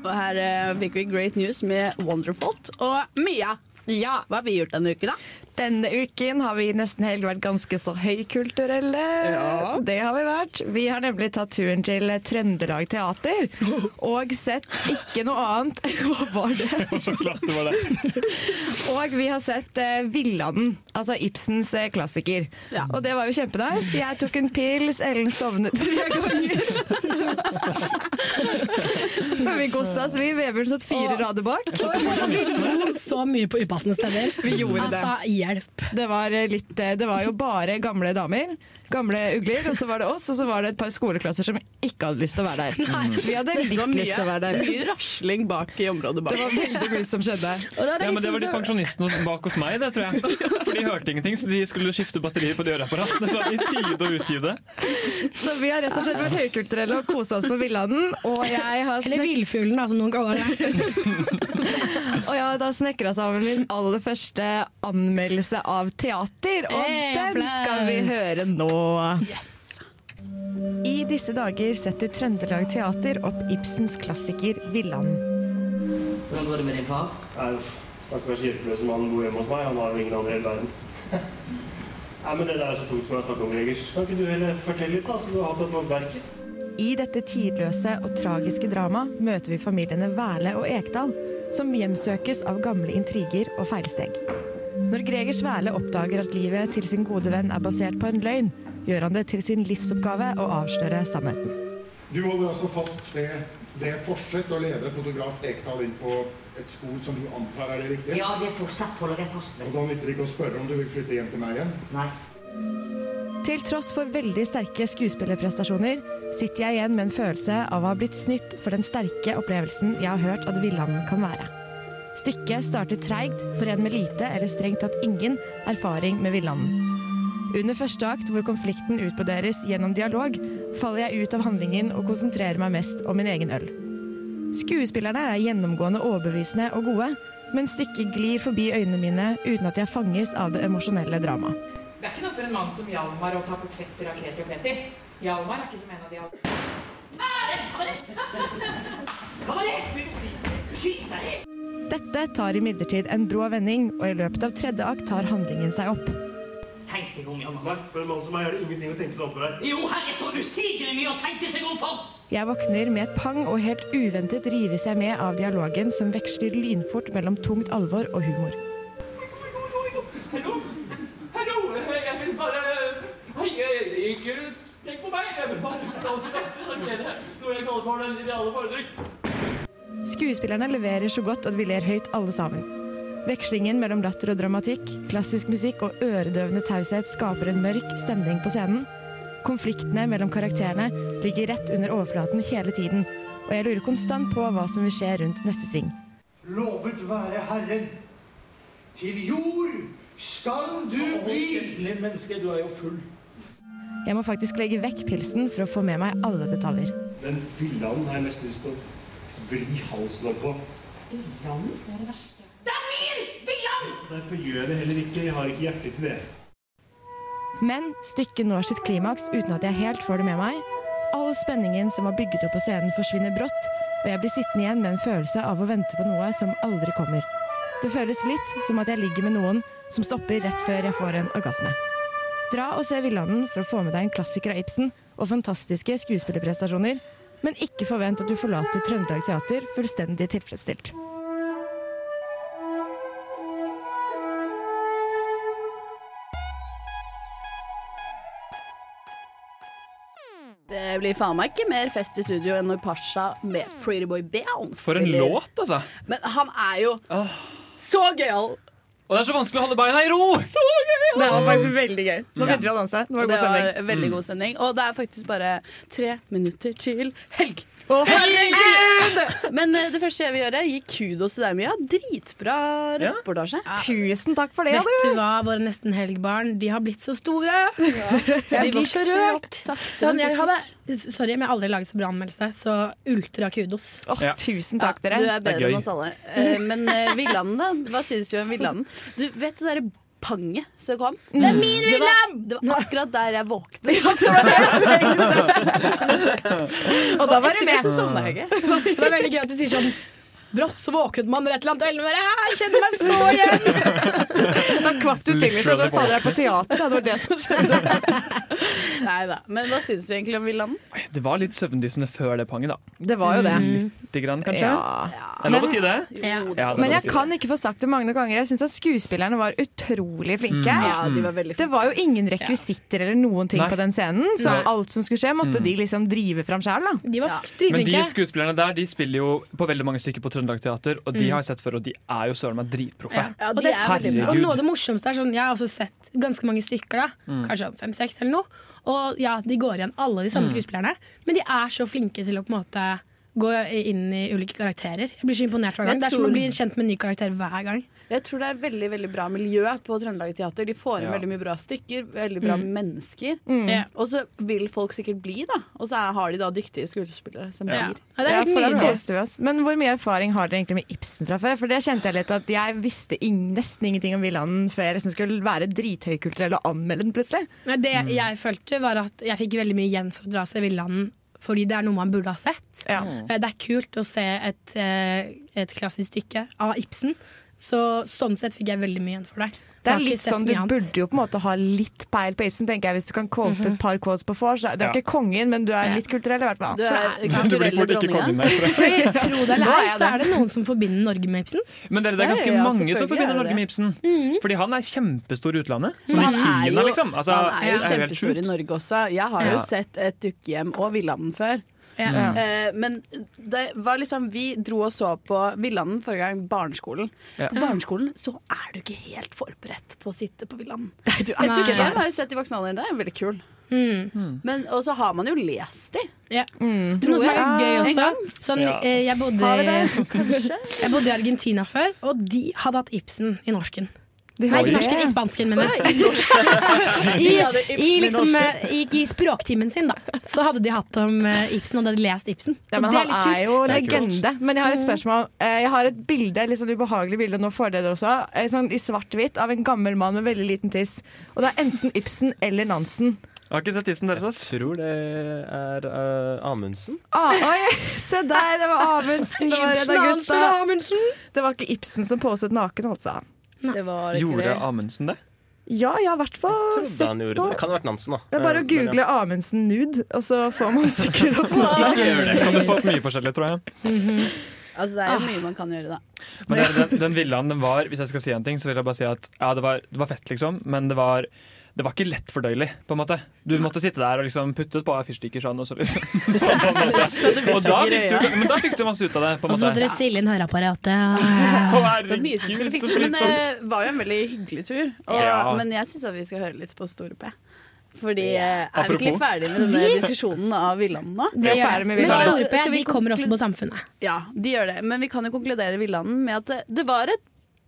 Og her eh, fikk vi great news med Wonderfult Og Mia, ja, hva har vi gjort denne uken, da? Denne uken har vi nesten helg vært ganske så høykulturelle. Ja. Det har vi vært. Vi har nemlig tatt turen til Trøndelag Teater og sett ikke noe annet <laughs> Hva var det? Så klart det var det. <laughs> Og vi har sett uh, Villanden, altså Ibsens uh, klassiker. Ja. Og det var jo kjempenice. Jeg tok en pils, Ellen sovnet tre <laughs> ganger. Men vi kosa oss, vi. Vebjørn satt fire rader bak. Vi lo så mye på upassende steder. Vi gjorde det. Hjelp. Det var, eh, litt, eh, det var jo bare gamle damer. Gamle ugler, og så var det oss, og så var det et par skoleklasser som ikke hadde lyst til å være der. <laughs> Vi hadde Det litt mye, lyst til å være der. mye rasling bak i området bak. Det var veldig mye som skjedde. <laughs> Og er Ja, men Det var de pensjonistene bak hos meg, det tror jeg. <laughs> For de hørte ingenting, så de skulle skifte batterier på de øreapparatene. Så i tide å utgi det. Så vi har rett og slett vært høykulturelle og kosa oss på Villanden. Og jeg har, Eller villfuglen, da, som noen kaller det. og jeg har da snekra sammen min aller første anmeldelse av teater, og Hey, den applaus! skal vi høre nå. I disse dager setter Trøndelag Teater opp Ibsens klassiker Villanden. Hvordan går det med din far? Stakkars hjelpeløse mann bor hjemme hos meg. Han har jo ingen andre i hele verden. <laughs> Nei, men Det der er så tungt for meg å snakke om, Gregers. Kan ikke du heller fortelle litt, da, så du har hatt det på verket? I dette tidløse og tragiske dramaet møter vi familiene Væle og Ekdal, som hjemsøkes av gamle intriger og feilsteg. Når Gregers Væle oppdager at livet til sin gode venn er basert på en løgn, gjør han det til sin livsoppgave å avsløre sannheten. Du holder altså fast ved det fortsett å lede fotograf Ekdal inn på et spor som du antar er det riktige? Ja, det fortsatt holder jeg fast Og da nytter det ikke å spørre om du vil flytte hjem til meg igjen? Nei. Til tross for veldig sterke skuespillerprestasjoner sitter jeg igjen med en følelse av å ha blitt snytt for den sterke opplevelsen jeg har hørt at Villanden kan være. Stykket starter treigt for en med lite eller strengt tatt ingen erfaring med Villanden. Under første akt, hvor konflikten utbroderes gjennom dialog, faller jeg ut av handlingen og konsentrerer meg mest om min egen øl. Skuespillerne er gjennomgående overbevisende og gode, men stykket glir forbi øynene mine uten at jeg fanges av det emosjonelle dramaet. Det er ikke noe for en mann som Hjalmar å ta portretter av Kreti og Pleti. Hjalmar er ikke som en av de alle Dette tar imidlertid en brå vending, og i løpet av tredje akt tar handlingen seg opp. Tenk deg om, Hjalmar. For en mann som meg er det ingenting å tenke seg om for her. Jo, her er så usigelig mye å tenke seg om for! Jeg våkner med et pang, og helt uventet rives jeg med av dialogen som veksler lynfort mellom tungt alvor og humor. Hallo? Hallo? Jeg vil bare Hei, tenk på meg. Jeg vil bare til noe jeg kaller for den ideale. Skuespillerne leverer så godt at vi ler høyt alle sammen. Vekslingen mellom latter og dramatikk, klassisk musikk og øredøvende taushet skaper en mørk stemning på scenen. Konfliktene mellom karakterene ligger rett under overflaten hele tiden, og jeg lurer konstant på hva som vil skje rundt neste sving. Lovet være Herren. Til jord skal du bli. Kjedelig menneske, du er jo full. Jeg må faktisk legge vekk pilsen for å få med meg alle detaljer. Den villanden har jeg nesten lyst til å vri halsen opp på. Villanden? Det er det verste. Det er min villand! Derfor gjør jeg det heller ikke. Jeg har ikke hjerte til det. Men stykket når sitt klimaks uten at jeg helt får det med meg. All spenningen som var bygget opp på scenen forsvinner brått, og jeg blir sittende igjen med en følelse av å vente på noe som aldri kommer. Det føles litt som at jeg ligger med noen som stopper rett før jeg får en orgasme. Dra og se Villanden for å få med deg en klassiker av Ibsen og fantastiske skuespillerprestasjoner, men ikke forvent at du forlater Trøndelag Teater fullstendig tilfredsstilt. Blir faen meg ikke mer fest i studio enn når Pasha med Pretty Boy Bounce For en spiller. låt, altså. Men han er jo så gøyal! Og det er så vanskelig å holde beina i ro! Så gøy! Det var faktisk veldig gøy. Nå begynte vi å danse. Det var det god var veldig god sending. Og det er faktisk bare tre minutter til helg. Å, herregud! Men eh, det første jeg vil gjøre, er gi kudos til deg, Mia. Dritbra reportasje. Tusen takk for det, Vet du hva, våre nesten helgbarn, de har blitt så store. Jeg De blir så rørt. Ja, men jeg hadde, sorry, men jeg har aldri laget så bra anmeldelse, så ultra kudos. Åh, Tusen takk, Ja, dere. du er bedre enn oss alle. Eh, Men uh, Villanden, da? Hva syns du om Villanden? Du vet det derre panget som kom? Det er min Det var, det var akkurat der jeg våknet. <laughs> Og da var du med. Så sovna jeg ikke. Det var veldig gøy at du sier sånn Brått så våknet man rett et eller annet, og Jeg kjenner meg så igjen! <laughs> Da kvapp du til litt, så Literally fader jeg på teater. Det var det som skjedde. <laughs> Nei da. Men hva syns du egentlig om Villanden? Det var litt søvndyssende før det panget, da. Det var jo det. Lite grann, kanskje. Ja. Det er lov å si det? Ja. Ja, det Men jeg si det. kan ikke få sagt det mange ganger. Jeg syns at skuespillerne var utrolig flinke. Mm. Ja, de var veldig Det var jo ingen rekvisitter eller noen ting Nei. på den scenen, så Nei. alt som skulle skje, måtte Mm. de liksom drive fram da De var ja. Men de skuespillerne der De spiller jo på veldig mange stykker på Trøndelag Teater, og de Mm. har jeg sett før, og de er jo søren meg dritproffe. Ja. Ja, og, er og noe av det morsomste er sånn Jeg har også sett ganske mange stykker, da. Mm. Kanskje fem-seks eller noe. Og ja, de går igjen alle de samme Mm. skuespillerne, men de er så flinke til å på en måte gå inn i ulike karakterer. Jeg blir så imponert hver gang. Det er som å bli kjent med en ny karakter hver gang. Jeg tror det er veldig veldig bra miljø på Trøndelag Teater. De får inn Ja. veldig mye bra stykker, veldig bra Mm. mennesker. Ja. Og så vil folk sikkert bli, da. Og så er- har de da dyktige skuespillere som Ja. blir. Ja, det er Ja, helt nydelig. vi oss. Men hvor mye erfaring har dere egentlig med Ibsen fra før? For det kjente jeg litt at jeg visste ing nesten ingenting om Villanden før jeg liksom skulle være drithøykulturell og anmelde den plutselig. Men det jeg følte, var at jeg fikk veldig mye igjen for å dra seg Villanden. Fordi det er noe man burde ha sett. Ja. Eh, Det er kult å se et, eh, et klassisk stykke av Ibsen. Så sånn sett fikk jeg veldig mye igjen for det. Det er litt sånn, Du burde jo på en måte ha litt peil på Ibsen, tenker jeg, hvis du kan quote et par quotes på vors. Det er Ja. ikke kongen, men du er litt kulturell i hvert fall. Du er Du blir fort ikke kongen, nei. tro det eller er ei, så er det noen som forbinder Norge med Ibsen. Men det er ganske ja, mange som forbinder er Norge med Ibsen. Fordi han er kjempestor i utlandet. Som i Han er Kina, liksom. Altså, han er jo kjempestor i. Norge også. Jeg har jo sett et dukkehjem og Villanden før. Ja. Eh, men det var liksom vi dro og så på Villanden forrige gang, barneskolen. Ja. På barneskolen så er du ikke helt forberedt på å sitte på Villanden. Nei, du er ikke Jeg har sett i voksen alder. Det er veldig kul. Men, og så har man jo lest de. Ja. Tror Noe som er litt gøy også. Sånn, Ja. eh, jeg, bodde, <laughs> jeg bodde i Argentina før, og de hadde hatt Ibsen i norsken. De Nei, ikke norsken, i spansken, mener jeg. <laughs> i. I, De liksom, eh, i, I språktimen sin, da. Så hadde de hatt om eh, Ibsen, og de hadde lest Ibsen. Ja, men det han er, er kult. jo legende. Men jeg har et spørsmål. Eh, Jeg har et bilde, litt sånn ubehagelig bilde, nå får dere det også, sånn i svart-hvitt av en gammel mann med veldig liten tiss. Og det er enten Ibsen eller Nansen. Jeg har ikke sett tissen deres, Jeg Tror det er uh, Amundsen. Ah, oi, se der, det var Amundsen. Det var Ibsen, Nansen. Amundsen. Det var ikke Ibsen som poset naken, altså. Det var ikke Gjorde det. Amundsen det? Ja, jeg har i hvert fall sett han gjorde noe. det. Kan ha vært Nansen, da. Det er bare Eh, å men google Amundsen nude, og så får man sikkert opp noe Ikke gjør det. Kan du få opp mye forskjellig, tror jeg. Altså, det er jo mye man kan gjøre, da. Men det, den, den villaen den var, hvis jeg skal si en ting, så vil jeg bare si at ja, det var, det var fett, liksom. Men det var, det var ikke lett fordøyelig, på en måte. Du måtte sitte der og liksom putte et par fyrstikker sånn, og så liksom <laughs> på en måte. Og da fikk du, men da fikk du masse ut av det, på Og så måtte du stille inn høreapparatet. <laughs> Det var mye som skulle fikses, men det var jo en veldig hyggelig tur. Og, Ja. Men jeg syns vi skal høre litt på Store P. Fordi eh, er vi ikke litt ferdig med denne <laughs> Vi- diskusjonen av Villanden nå? Det gjør med Men Men Store P de kommer også på Samfunnet. Ja, de gjør det. Men vi kan jo konkludere Villanden med at det, det var et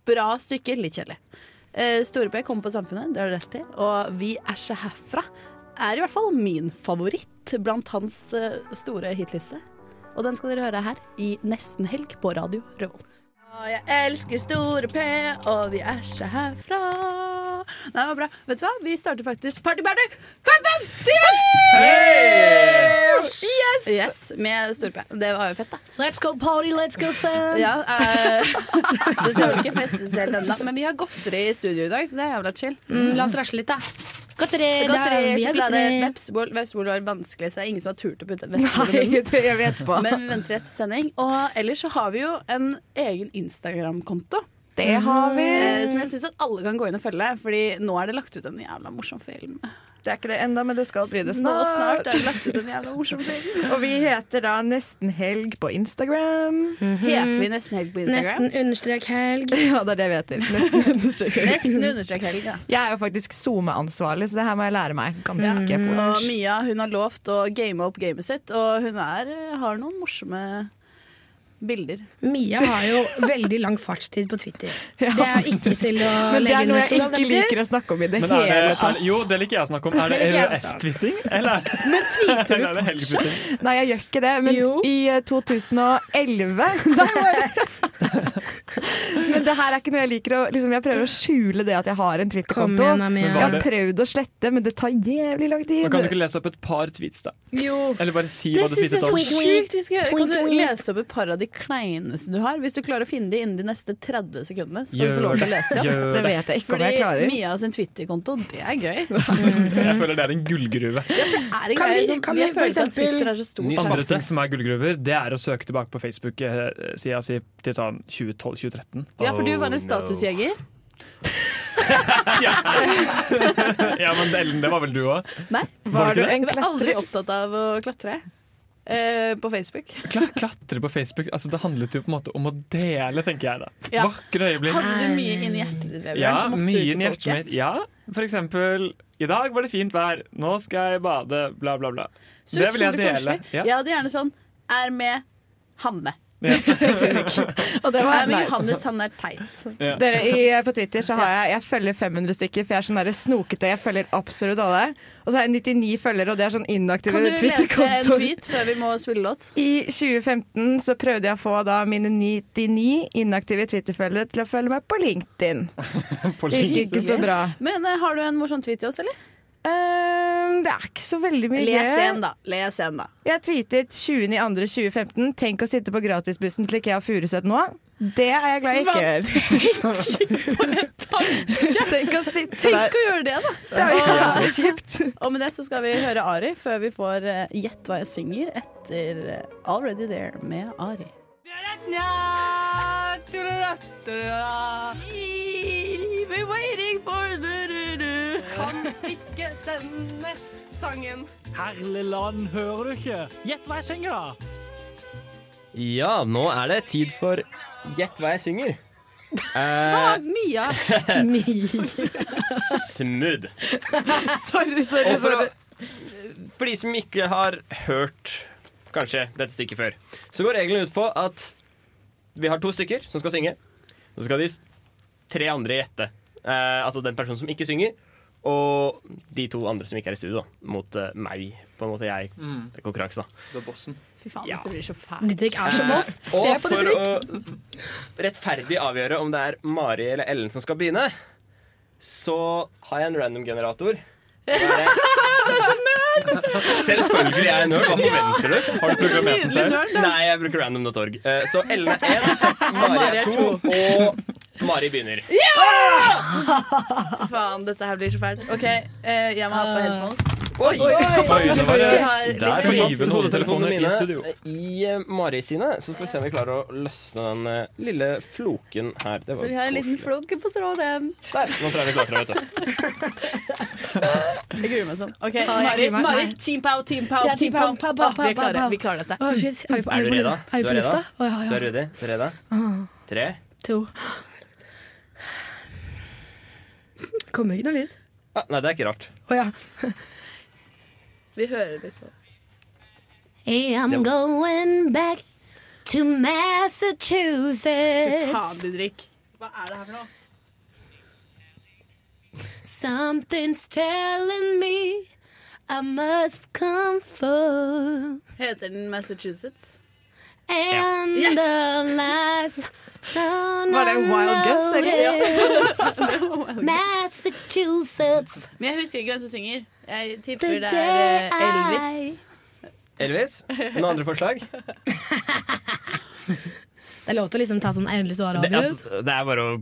bra stykke. Litt kjedelig. Eh, Store P kommer på Samfunnet, det har du rett i. Og Vi er ikke herfra er i hvert fall min favoritt blant hans eh, store hitliste. Og den skal dere høre her i Nesten helg på Radio Revolt. Jeg elsker Store P, og vi er ikke herfra. Nei, det var bra. Vet du hva? Vi starter faktisk Party Party 15! Yes! yes! Med Store P. Det var jo fett, da. Let's go party, let's go fun! Ja, eh, <laughs> det skal vel ikke festes helt ennå, men vi har godteri i studio i dag, så det er jævla chill. Mm, la oss rasle litt, da. Godteri, Godteri, sjokolade, vepsebol. Vepsebol var vanskelig, så det er ingen som har turt å putte vepsebol i munnen. <laughs> Men vi venter etter sending. Og ellers så har vi jo en egen Instagram-konto. Det har vi. Eh, Som jeg syns at alle kan gå inn og følge, Fordi nå er det lagt ut en jævla morsom film. Det er ikke det enda, men det skal bli det snart. Nå snart. er det lagt ut en jævla morsom film. <laughs> Og vi heter da Nesten helg på Instagram. Heter vi Nesten helg på Instagram? Nesten understrek helg. <laughs> Ja, det er det vi heter. Nesten <laughs> understrek helg. Nesten understrek helg, ja. Jeg er jo faktisk SoMe-ansvarlig, så det her må jeg lære meg ganske Og fort. Mia hun har lovt å game opp gamet sitt, og hun er, har noen morsomme bilder. Mia har jo veldig lang fartstid på Twitter. <laughs> Det er ikke til å Men det er noe jeg ikke liker å snakke om i det Men er det, hele er, tatt. jo, det liker jeg å snakke om. Er det Det. EØS-twitting, eller Men tweeter du <laughs> er det helgetwitting? Nei, jeg gjør ikke det, men Jo. i eh, 2011 <laughs> Der var jeg! <laughs> Men det her er ikke noe jeg liker å liksom, Jeg prøver å skjule det at jeg har en Twitter-konto. Jeg har prøvd å slette, men det tar jævlig lang tid. Men kan du ikke lese opp et par tweets, da? Jo. Eller bare si Det hva du syns jeg tweetet er om? så sjukt vi skal gjøre. Kan du lese opp et par av de kleineste du har? Hvis du klarer å finne de innen de neste 30 sekundene, skal du få lov til å lese dem. Det det. vet jeg ikke om Fordi jeg klarer. Mia sin Twitter-konto, det er gøy. <laughs> Jeg føler det er en gullgruve. Er det Kan vi- som, kan vi for at eksempel- Twitter er så stor. Andre ting som er gullgruver, det er å søke tilbake på Facebook-sida si til sånn 2012-2013. Ja, for du var en Oh, statusjeger. <laughs> Ja, men Ellen, det var vel du òg? Nei, Var var du jeg var aldri opptatt av å klatre. Eh, på Facebook. Kla klatre på Facebook, altså det handlet jo på en måte om å dele, tenker jeg da. Ja. Vakre øyeblikk. Hadde du mye inni hjertet ditt, Ja, mye til inni hjertet mitt. Ja, for eksempel I dag var det fint vær, nå skal jeg bade, bla, bla, bla. Så det vil jeg dele. Ja. Jeg hadde gjerne sånn Er med Hanne. Ja. <laughs> Og det var nice. Johannes, han er teit. Ja. Dere, i, eh, På Twitter så har jeg Jeg følger 500 stykker, for jeg er sånn der snokete. Jeg følger absolutt alle. Og så har jeg 99 følgere, og det er sånn inaktive Kan du lese en tweet før vi må spille låt? I 2015 så prøvde jeg å få da mine 99 inaktive Twitter-følgere til å følge meg på LinkedIn. <laughs> På Det gikk ikke så bra. Men eh, har du en morsom tweet til oss, eller? Ehm, det er ikke så veldig mye Les en, da. Les en, da. Jeg tweetet 20.2.2015 Tenk å sitte på gratisbussen til Ikea Furuset nå. Det er jeg glad jeg ikke gjør. <laughs> Tenk å sitte Tenk der. å gjøre det, da! Det er jo Og- kjipt. Og med det så skal vi høre Ari før vi får uh, Gjett hva jeg synger etter uh, Already There med Ari. Kan ikke denne sangen. Herlig land, hører du ikke? Gjett hva jeg synger, da! Ja, nå er det tid for Gjett hva jeg synger. Eh, Faen, Mia! smooth. Sorry, sorry. Og for, å, sorry. For de som ikke har hørt kanskje dette stykket før, så går reglene ut på at vi har to stykker som skal synge. Så skal de tre andre gjette. Eh, altså den personen som ikke synger, og de to andre som ikke er i studio, da, mot uh, meg. På en måte jeg. Mm. Det er konkurranse, da. Det er bossen. Fy faen, Ja. dette blir så fælt. Didrik er så boss. Eh, Se og på for Didrik. å rettferdig avgjøre om det er Mari eller Ellen som skal begynne, så har jeg en random-generator. <laughs> Selvfølgelig er jeg nerd. Hva forventer du? Har du programmert den selv? Nei, jeg bruker random.org. Eh, Så Ellen er én, Mari er to, og Mari begynner. Ja! Faen, dette her blir så fælt. OK, eh, jeg må ha på headphones. Oi! Oi, oi, oi. Vi har Der flyver fast hodetelefonene mine i studio. i eh, Mari sine, så skal vi se om vi klarer å løsne den eh, lille floken her. Det Så vi har en liten flok floke på tråden. Der, nå tror jeg vi klarte det, vet du. Jeg gruer meg sånn. OK, Ja, Mari. Mari team pow, team pow, Ja, team pow. pow, pow, Ah, pow, Vi er klare. Vi klarer dette. Oh, shit. Er vi på, Er du på, redd, da? Er Du er redd, lufta? da? Å, ja, Du er? Ah, Tre. to. Kommer ikke noe lyd. Ah, nei, det er ikke rart. Å ja. <laughs> Vi hører litt sånn. I'm going back to Fy Massachusetts. faen, Didrik. Hva er det her for noe? Something's telling me I must come for Heter den Massachusetts? And Yes! the last Var det Wild Guess, eller? <laughs> <laughs> Massachusetts. Men jeg husker ikke hvem som synger. Jeg tipper det er eh, Elvis. Elvis, noen andre forslag? <laughs> Det er lov til å liksom ta sånn endelig svar Det, av altså, det er bare å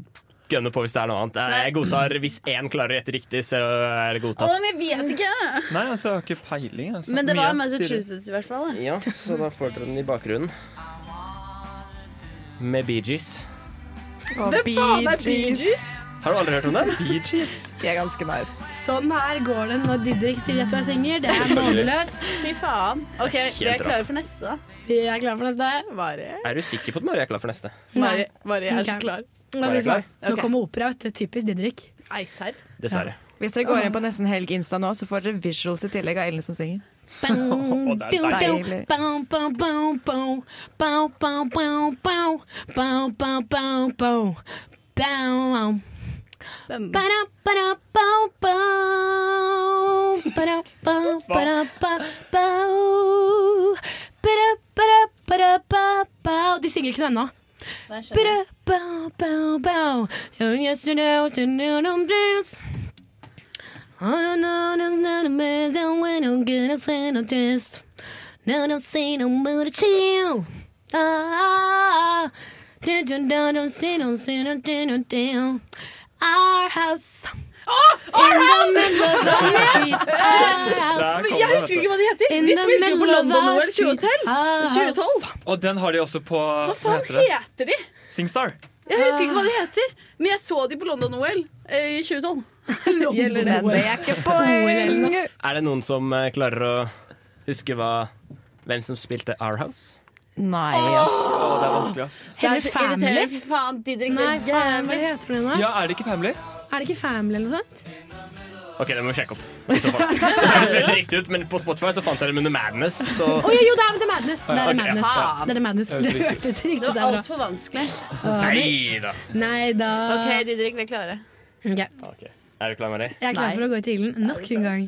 gønne på hvis det er noe annet. Jeg godtar Hvis én klarer å gjette riktig, så er det Å, godtatt. men jeg vet ikke! Nei, altså, jeg har ikke peiling. Altså. Men det var. Massachusetts i hvert fall. da. Ja, så da får dere den i bakgrunnen. Med Bee Gees. Hvem faen er Bee Gees? Har du aldri hørt om den? Bee Gees. De er ganske nice. Sånn her går det når Didrik sier etter hver synger. Det er nådeløst. Fy faen. OK, vi er klare for neste, da. Vi er klare for neste. Mari. Er du sikker på at Mari er klar for neste? Mari, Mari er så klar. Var er jeg klar? Nå kommer opera. vet du. Typisk Didrik. Nei, serr? Dessverre. Hvis dere går inn på Nesten Helg Insta nå, så får dere visuals i tillegg av Ellen som synger. Er. Spennende. De synger ikke noe ennå. Nei, skjønner. Ba-da, bow, bow, bow. Oh, yes, you know, you know, don't dance. I don't know, there's not a mess, and when I'm gonna send a test. No, don't say no more to chill. Ah, did you know, don't say, don't say, don't say, don't down. Our house. Our house! Jeg husker ikke hva de heter. In De spilte jo på London our OL street. 2012. Our 2012. du. Og den har de også på Hva faen heter heter de? Singstar. Jeg husker ikke hva de heter, men jeg så de på London OL eh, i 2012. <laughs> Gjelder det? Det er ikke poeng! Er det noen som eh, klarer å huske hva, hvem som spilte Our House? Nei, ass. Det er vanskelig, ass. Det er så Family? irriterende. Fy faen, Didrik, Nei, er faen, hva heter det nå? Ja, er det ikke Family? Er det ikke Family eller noe sånt? Ok, det må vi sjekke opp. i så fall. Det høres veldig riktig ut, men på Spotify så fant jeg det under Madness, så Å ja, jo, det er The Madness! Det er Ok, The Madness. faen. Det er The Madness. Det høres riktig ut. Det var altfor vanskelig. Nei da. Nei da. OK, Didrik, vi er klare. Ok, Ok. Er du klar, Mari? Jeg er klar Nei. for å gå i tvilen nok en gang.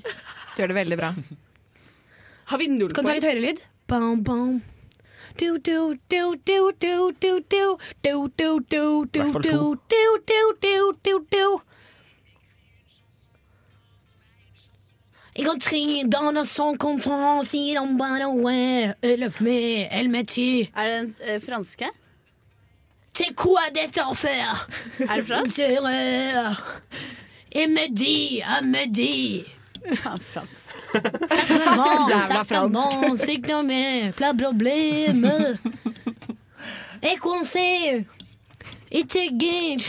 Du gjør det veldig bra. Har vi null Kan du ta litt høyere lyd? Bam, bam. Du, du, du, du, du, du, du. Du, du, du, du, du, du, du, du, du, Jeg har tre dager som kom sier han bare løp med, el me tue. Er det en eh, franske? C'est quoi dette affaire? Er det fransk? Jeg med de, jeg elle me dit. Ja, fransk. <laughs> Jævla fransk. c'est que non, mais plein de problèmes. Et qu'on sait, il te guide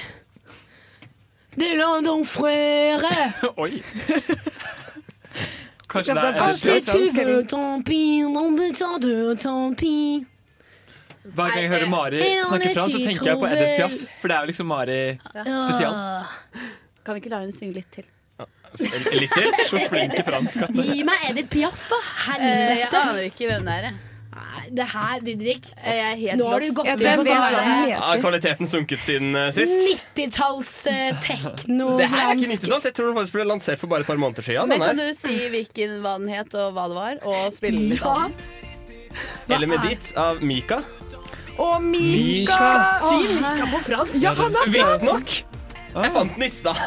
de Oi. Kanskje det er det være si tu veux, tant pis, mon besoin de tant pis. Hver gang jeg hører Mari snakke fransk, så tenker jeg på Edith Piaf. For det er jo liksom Mari spesial. Kan vi ikke la henne synge litt til? Litt til? Så flink i fransk. Gi meg Edith Piaf, da! Helvete. jeg aner ikke hvem det er. jeg. Nei, det her, Didrik Jeg er helt Nå har du gått Jeg inn på sånn der Har kvaliteten sunket siden uh, sist? 90-talls eh, tekno Det her er ikke 90-talls. Jeg tror den faktisk ble lansert for bare et par måneder siden. Men kan du si hvilken hva den het, og hva det var? Og spille av Eller med Medit av Mika. Å, Mika! Mika. Si Mika på fransk! Ja, han er fransk! Visstnok. Jeg fant den i stad. <laughs>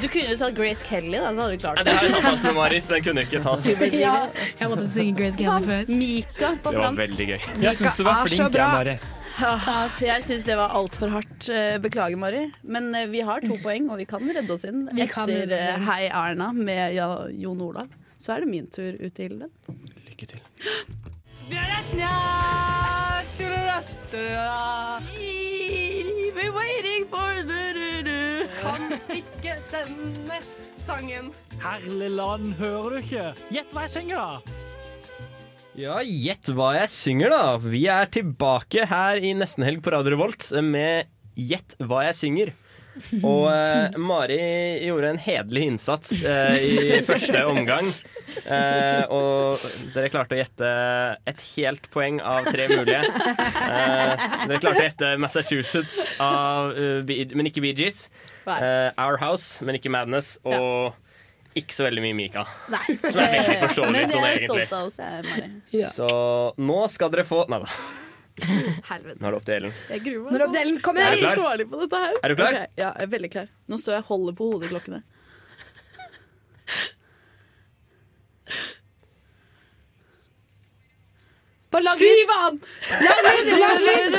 Du kunne jo tatt Grace Kelly, da, så hadde vi klart Det har jeg tatt med Maris. Den kunne ikke tas. Ja, jeg måtte synge Grace Kelly før. Mika på Det var fransk. veldig gøy. Jeg syns du var er flink, jeg, Mari. Ja, jeg syns det var altfor hardt. Eh, Beklager, Mari. Men eh, vi har to poeng, og vi kan redde oss inn. Vi Etter eh. Hei Erna med Jon Olav, så er det min tur ut til Hilde. Lykke til. <gasps> Kan ikke denne sangen. Herligland, hører du ikke? Gjett hva jeg synger, da! Ja, gjett hva jeg synger, da. Vi er tilbake her i Nesten Helg på Radio Revolt med Gjett hva jeg synger. Og eh, Mari gjorde en hederlig innsats eh, i første omgang. Eh, og dere klarte å gjette et helt poeng av tre mulige. Eh, dere klarte å gjette Massachusetts, av, uh, men ikke Bee Gees. Eh, Our House, men ikke Madness. Og ikke så veldig mye Mika. Som er veldig forståelig Men sånn jeg er stolt av oss, jeg, Mari. Så nå skal dere få Nei da. <laughs> Helvete. Nå er det opp til Ellen. Jeg gruer meg. Når opp delen kommer Er du Jeg er klar? dårlig på dette her. Er du klar? Okay, ja, jeg er veldig klar. Nå står jeg og holder på hodeklokkene. Bare lag Fy lyd! faen! Lag lyd! <laughs> Lag lyd!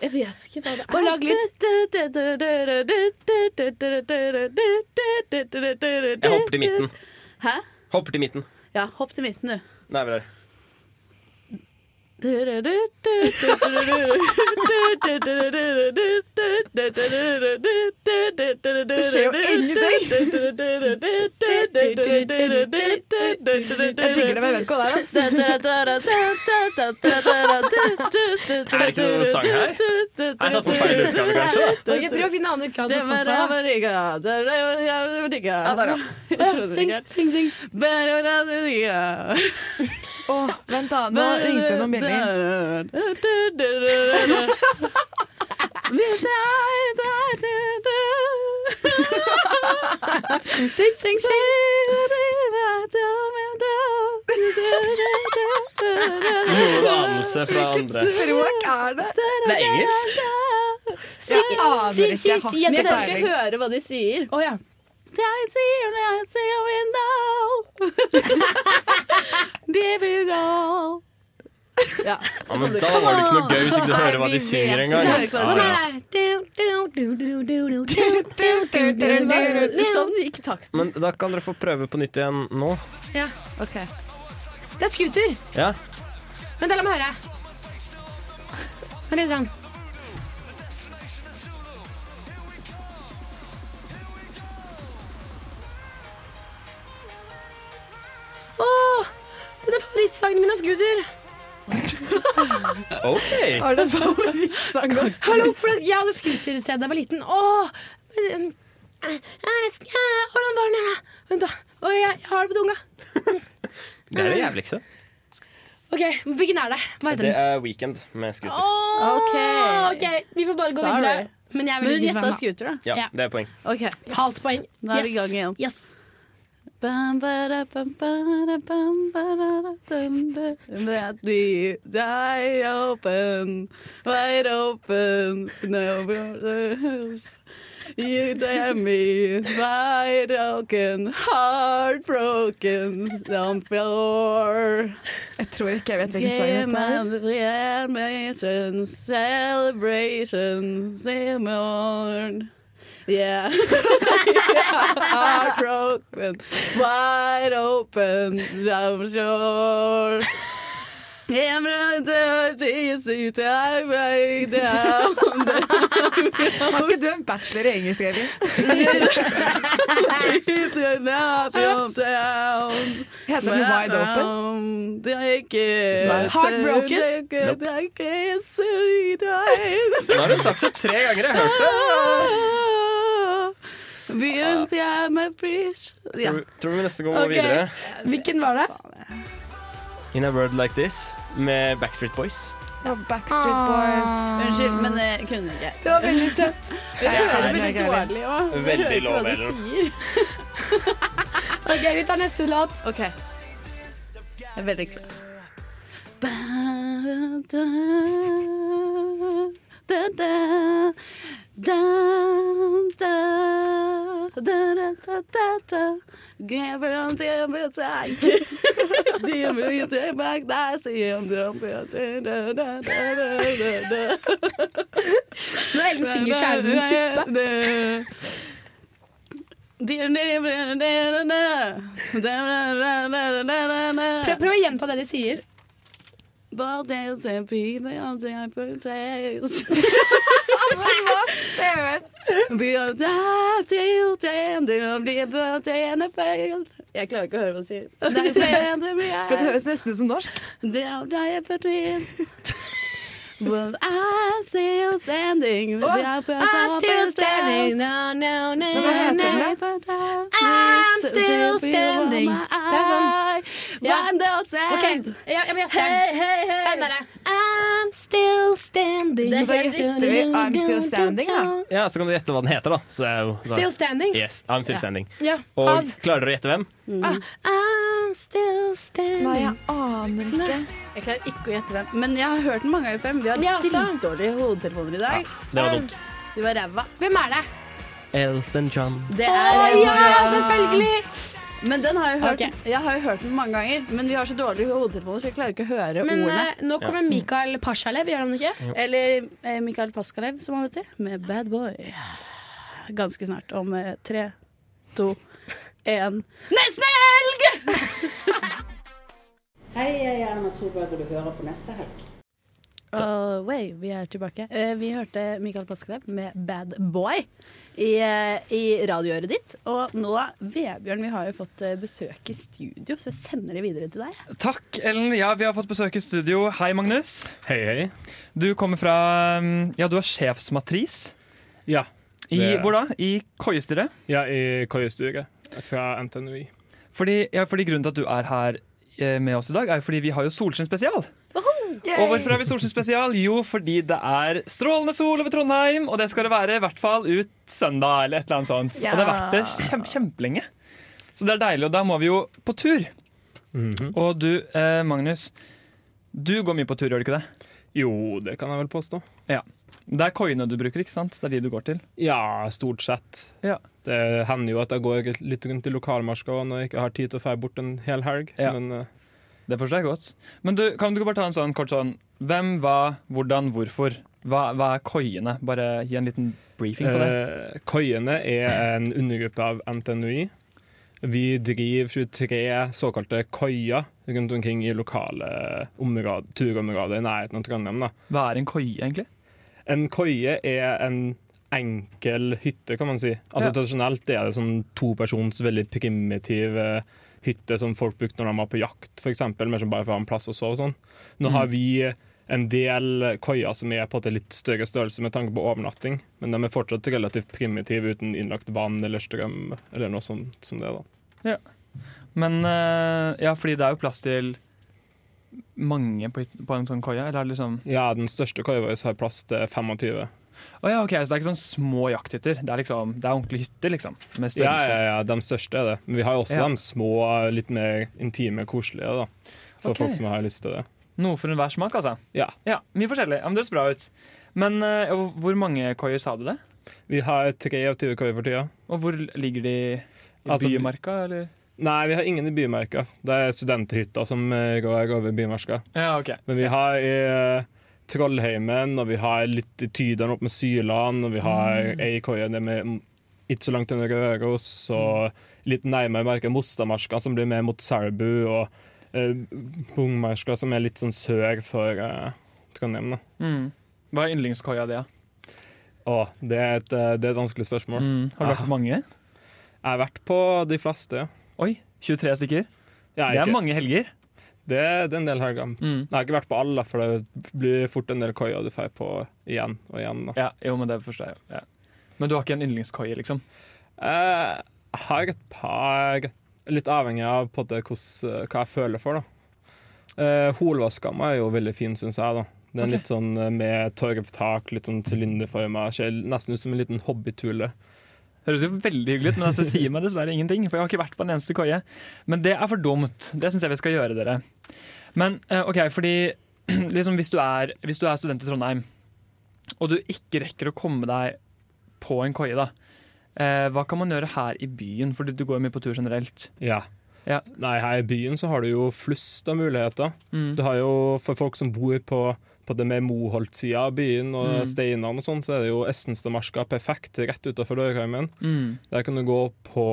Jeg vet ikke hva det er. Bare lag Jeg hopper til midten. Hæ? Hopper til midten. Ja, hopp til midten, du. Nei, vel, der. Det skjer jo ingenting. Jeg digger det, med jeg der, det er. ass. Er det ikke noe sang her? Jeg har tatt på feil utgave, kanskje? Ok, Prøv å finne annen utgave. Ja, der, ja. Syng, syng, syng. Å, vent da, nå ringte noen bjeller. Syng, syng, syng. Noen anelse fra andre. Språk er det? Det er engelsk. Si, Jeg aner si, ikke, si, si etter jeg kan ikke høre hva de sier. Oh, ja. Give it all. Ja, Ja, men da var det ikke noe gøy hvis ikke du hører hva de synger engang. Er ja. Sånn gikk takten. Men da kan dere få prøve på nytt igjen nå. ja. Ok. Det er scooter. Ja. Men da la meg høre. Vent litt. den. Åh, den er favorittsangen min av scooter. <laughs> OK. Har du en favorittsang? å skrive? Hallo, for jeg hadde scooter siden jeg var liten. Åh, Hvordan var den? eh? Vent, da. Oi, jeg, jeg har det på tunga. <laughs> Det er det jævligste. Ok, Hvilken er det? Hva heter Det den? er Weekend med scooter. Oh, Ok. ok, Vi får bare gå Sorry. videre. Men jeg vil Men veldig du gjetta scooter, da. Ja, Ja. det er poeng. Ok. Halvt poeng. Da er vi i gang igjen. Yes. That we die open, wide open, no borders. You damn me, wide open, heartbroken, on floor. Jeg tror ikke jeg vet hvilken sang dette er. Celebration, celebration. Yeah. Heartbroken, wide open, I'm sure. Har ikke du en bachelor i engelsk, <laughs> Elin? Heter den Wide Open? Heartbroken? Nå har hun sagt det tre ganger. Jeg har hørt det. Ja. Tror, tror vi nesten går okay. videre. Hvilken var det? In a World Like This med Backstreet Boys. Ja, Backstreet Boys. Unnskyld, men jeg kunne ikke. Det var veldig søtt. <laughs> Jeg hører veldig dårlig òg. Veldig lov, Ellen. <laughs> Ok, Vi tar neste låt. OK. Jeg er veldig klar. Når Ellen synger, 'Kjære er det som en suppe. Prøv, prøv å gjenta det de sier. Jeg klarer ikke å høre hva du sier. For det høres nesten ut som norsk. Well, I still standing. I'm still standing, no, no, no, no. I'm still standing. Det er sånn. Ja. Okay. ja, jeg må gjette Hei, hei, derre. I'm still standing. Så gjetter vi I'm Still Standing, da. Ja, Så kan du gjette hva den heter, da. Så det er jo, da. Still standing? Yes, I'm still standing. Ja, Og Hav. klarer dere å gjette hvem? Ah, I'm still standing. Nei, jeg aner ikke. Jeg klarer ikke å gjette hvem. Men jeg har hørt den mange ganger før. Vi har Ja, dritdårlige hodetelefoner i dag. Det var dumt. De var ræva. Hvem er det? Elton John. Det Å er ja, selvfølgelig! Men den har jeg, hørt, okay. jeg har jo hørt den mange ganger, men vi har så dårlige hodetelefoner, så jeg klarer ikke å høre Men ordene. eh, nå kommer Mikael Pasjalev, gjør han ikke? Eller eh, Mikael Paskalev, som han heter, med Bad Boy. Ganske snart. Om eh, tre, to, én Nesten helg! Hei, jeg er Erna Solberg, og du hører på neste helg. Oh, way, vi er tilbake. Eh, vi hørte Mikael Paskelev med Bad Boy i, eh, i radioøret ditt. Og nå, Vebjørn, vi har jo fått eh, besøk i studio, så jeg sender det videre til deg. Takk, Ellen. Ja, vi har fått besøk i studio. Hei, Magnus. Hei, hei. Du kommer fra um, Ja, du er sjefsmatris. Ja. I, hvor da? I koiestyret? Ja, i koiestyret fra NTNUI. Fordi, ja, fordi grunnen til at du er her med oss i dag, er fordi vi har jo Solskinn-spesial. Og hvorfor har vi Solskinn-spesial? Jo, fordi det er strålende sol over Trondheim, og det skal det være i hvert fall ut søndag eller et eller annet sånt. Ja. Og det har vært det kjem kjempelenge. Så det er deilig, og da må vi jo på tur. Og du, eh, Magnus, du går mye på tur, gjør du ikke det? Jo, det kan jeg vel påstå. Ja. Det er koiene du bruker, ikke sant? Det er de du går til? Ja, stort sett. Det hender jo at jeg går litt rundt i lokalmarka når jeg ikke har tid til å dra bort en hel helg. Ja. Men eh, Det forstår jeg godt. Men du, kan du ikke bare ta en sånn kort sånn Hvem, hva, hvordan, hvorfor? Hva, hva er koiene? Bare gi en liten briefing på det. eh, koiene er en undergruppe av NTNUI. Vi driver 23 såkalte koier rundt omkring i lokale områder, turområder i nærheten av Trondheim. Da. Hva er en koie, egentlig? En koie er en enkel hytte, kan man si. Altså Ja. Tradisjonelt er det sånn topersons, veldig primitiv eh, hytte som folk brukte når de var på jakt, f.eks. Mer som bare for å ha en plass å sove. og Sånn. Nå Mm. har vi en del koier som er på en litt større størrelse med tanke på overnatting, men de er fortsatt relativt primitive uten innlagt vann eller strøm eller noe sånt som det. da. Ja. Men eh, ja, fordi det er jo plass til mange på, på en sånn koie? Eller liksom Ja, den største koia vår har plass til 25. Å ja, ok, Så det er ikke sånn små jakthytter? Det er liksom, det er ordentlige hytter, liksom? Med Ja, ja, ja, de største er det. Men vi har jo også Ja. de små, litt mer intime, koselige, da. For okay. folk som har lyst til det. Noe for enhver smak, altså? Ja. Mye forskjellig. Ja, men det høres bra ut. Men uh, hvor mange koier sa du det? Vi har 23 koier for tida. Og hvor ligger de? I Altså, bymarka, eller? Nei, vi har ingen i bymarka. Det er studenthytta som eh, går over bymarka. Ja, ok. Men vi har i eh, Trollheimen, og vi har litt i Tydalen opp med Syland, og vi har Mm. ei koie nede med ikke så langt under Røros, og litt nærmere marka Mostadmarka, som blir mer mot Selbu, og eh, Bungmarska, som er litt sånn sør for eh, Trondheim. da. Mm. Hva er yndlingskoia di? Å, det er, et, eh, det er et vanskelig spørsmål. Mm. Har du vært på mange? Jeg har vært på de fleste, ja. Oi, 23 stykker? Ja, det er mange helger. Det, er- det er en del helger. Mm. Jeg har ikke vært på alle, for det blir fort en del koier du får på igjen og igjen. Da. Ja, jo, men det forstår jeg. Ja. Men du har ikke en yndlingskoie, liksom? Eh, Jeg har et par Litt avhengig av på det, hva jeg føler for. da Eh, Holvaskamma er jo veldig fin, syns jeg. da Den okay. litt sånn eh, med torvtak, litt sånn sylinderforma. Ser nesten ut som en liten hobbytule. Høres jo veldig hyggelig ut, men altså, sier meg dessverre ingenting. For jeg har ikke vært på en eneste koie. Men det er for dumt. Det syns jeg vi skal gjøre, dere. Men eh, OK, fordi <clears throat> liksom, hvis, du er, hvis du er student i Trondheim, og du ikke rekker å komme deg på en koie, da. eh, hva kan man gjøre her i byen? Fordi du går jo mye på tur generelt. Ja. Ja. Nei, her i byen så har du jo flust av muligheter. Mm. Du har jo For folk som bor på, på det mer Moholt-sida av byen og Mm. steinene og sånn, så er det jo Essenstadmarska perfekt rett utafor Dørheimen. Mm. Der kan du gå på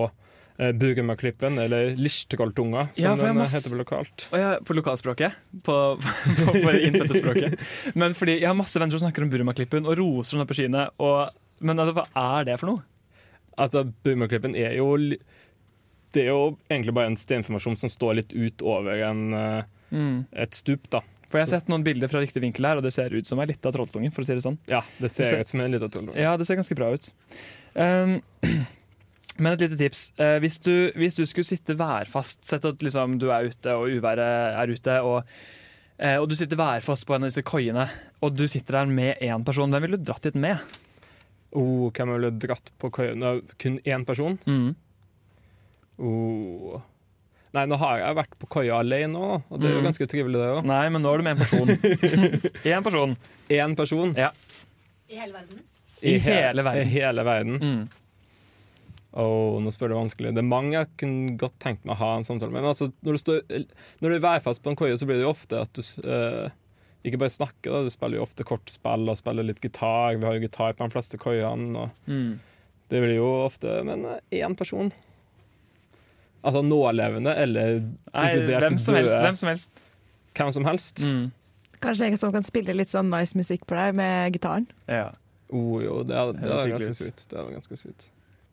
eh, Burgermaklippen, eller Lirstrolltunga, som Ja, den må heter på lokalt. Og ja, på lokalspråket. På, på, <laughs> på på innfødte. <laughs> Men fordi jeg har masse venner som snakker om Burmaklippen og roser den opp på skyene. Og, men altså, hva er det for noe? Altså, Burumaklippen er jo Det er jo egentlig bare en steinformasjon som står litt utover en, eh, Mm. et stup, da. For jeg har sett noen bilder fra riktig vinkel her, og det ser ut som ei lita trolltunge. for å si det sånn. Ja, det ser ut som en lita trolltunge. Ja, det ser ganske bra ut. Um, <clears throat> men et lite tips. Eh, hvis, du, hvis du skulle sitte værfast, sett at liksom, du er ute og uværet er ute, og, eh, og du sitter værfast på en av disse koiene, og du sitter der med én person, hvem ville du dratt dit med? Oh, hvem ville dratt på? Nå, Kun én person? Mm. Oh. Nei, nå har jeg vært på koia alene òg, og det er jo Mm. ganske trivelig, det òg. Nei, men nå er du med en person. <laughs> Én person. Én person? Ja. I hele verden? I hele verden. I hele verden. Mm. Åh, nå spør du vanskelig. Det er mange jeg kunne godt tenkt meg å ha en samtale med. Men altså, når, du står, når du er værfast på en koie, så blir det jo ofte at du uh, ikke bare snakker, da. du spiller jo ofte kortspill og spiller litt gitar. Vi har jo gitar på de fleste koiene. Mm. Det blir jo ofte Men én person. Altså nålevende eller Nei, hvem som helst. Hvem som helst. Hvem som helst. Mm. Kanskje en som kan spille litt sånn nice musikk på deg med gitaren. Ja. Oh, jo, det er, det er ganske sweet. Det er ganske sweet.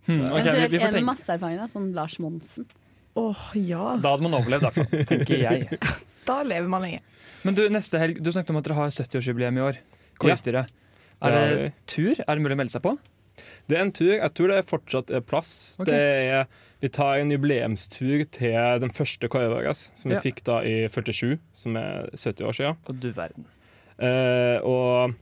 Hmm, okay, vi, Eventuelt vi får en med masse erfaring, da, sånn Lars Monsen. Åh, ja. Da hadde man overlevd, i hvert fall. Tenker jeg. <laughs> Da lever man lenge. Men du, neste helg, du snakket om at dere har 70-årsjubileum i år. Det Er det tur? Er det mulig å melde seg på? Det er en tur. Jeg tror det fortsatt er plass. Okay. Det er, vi tar en jubileumstur til den første koia vår, som vi Ja. fikk da i 47, som er 70 år siden. Og du verden. Eh, og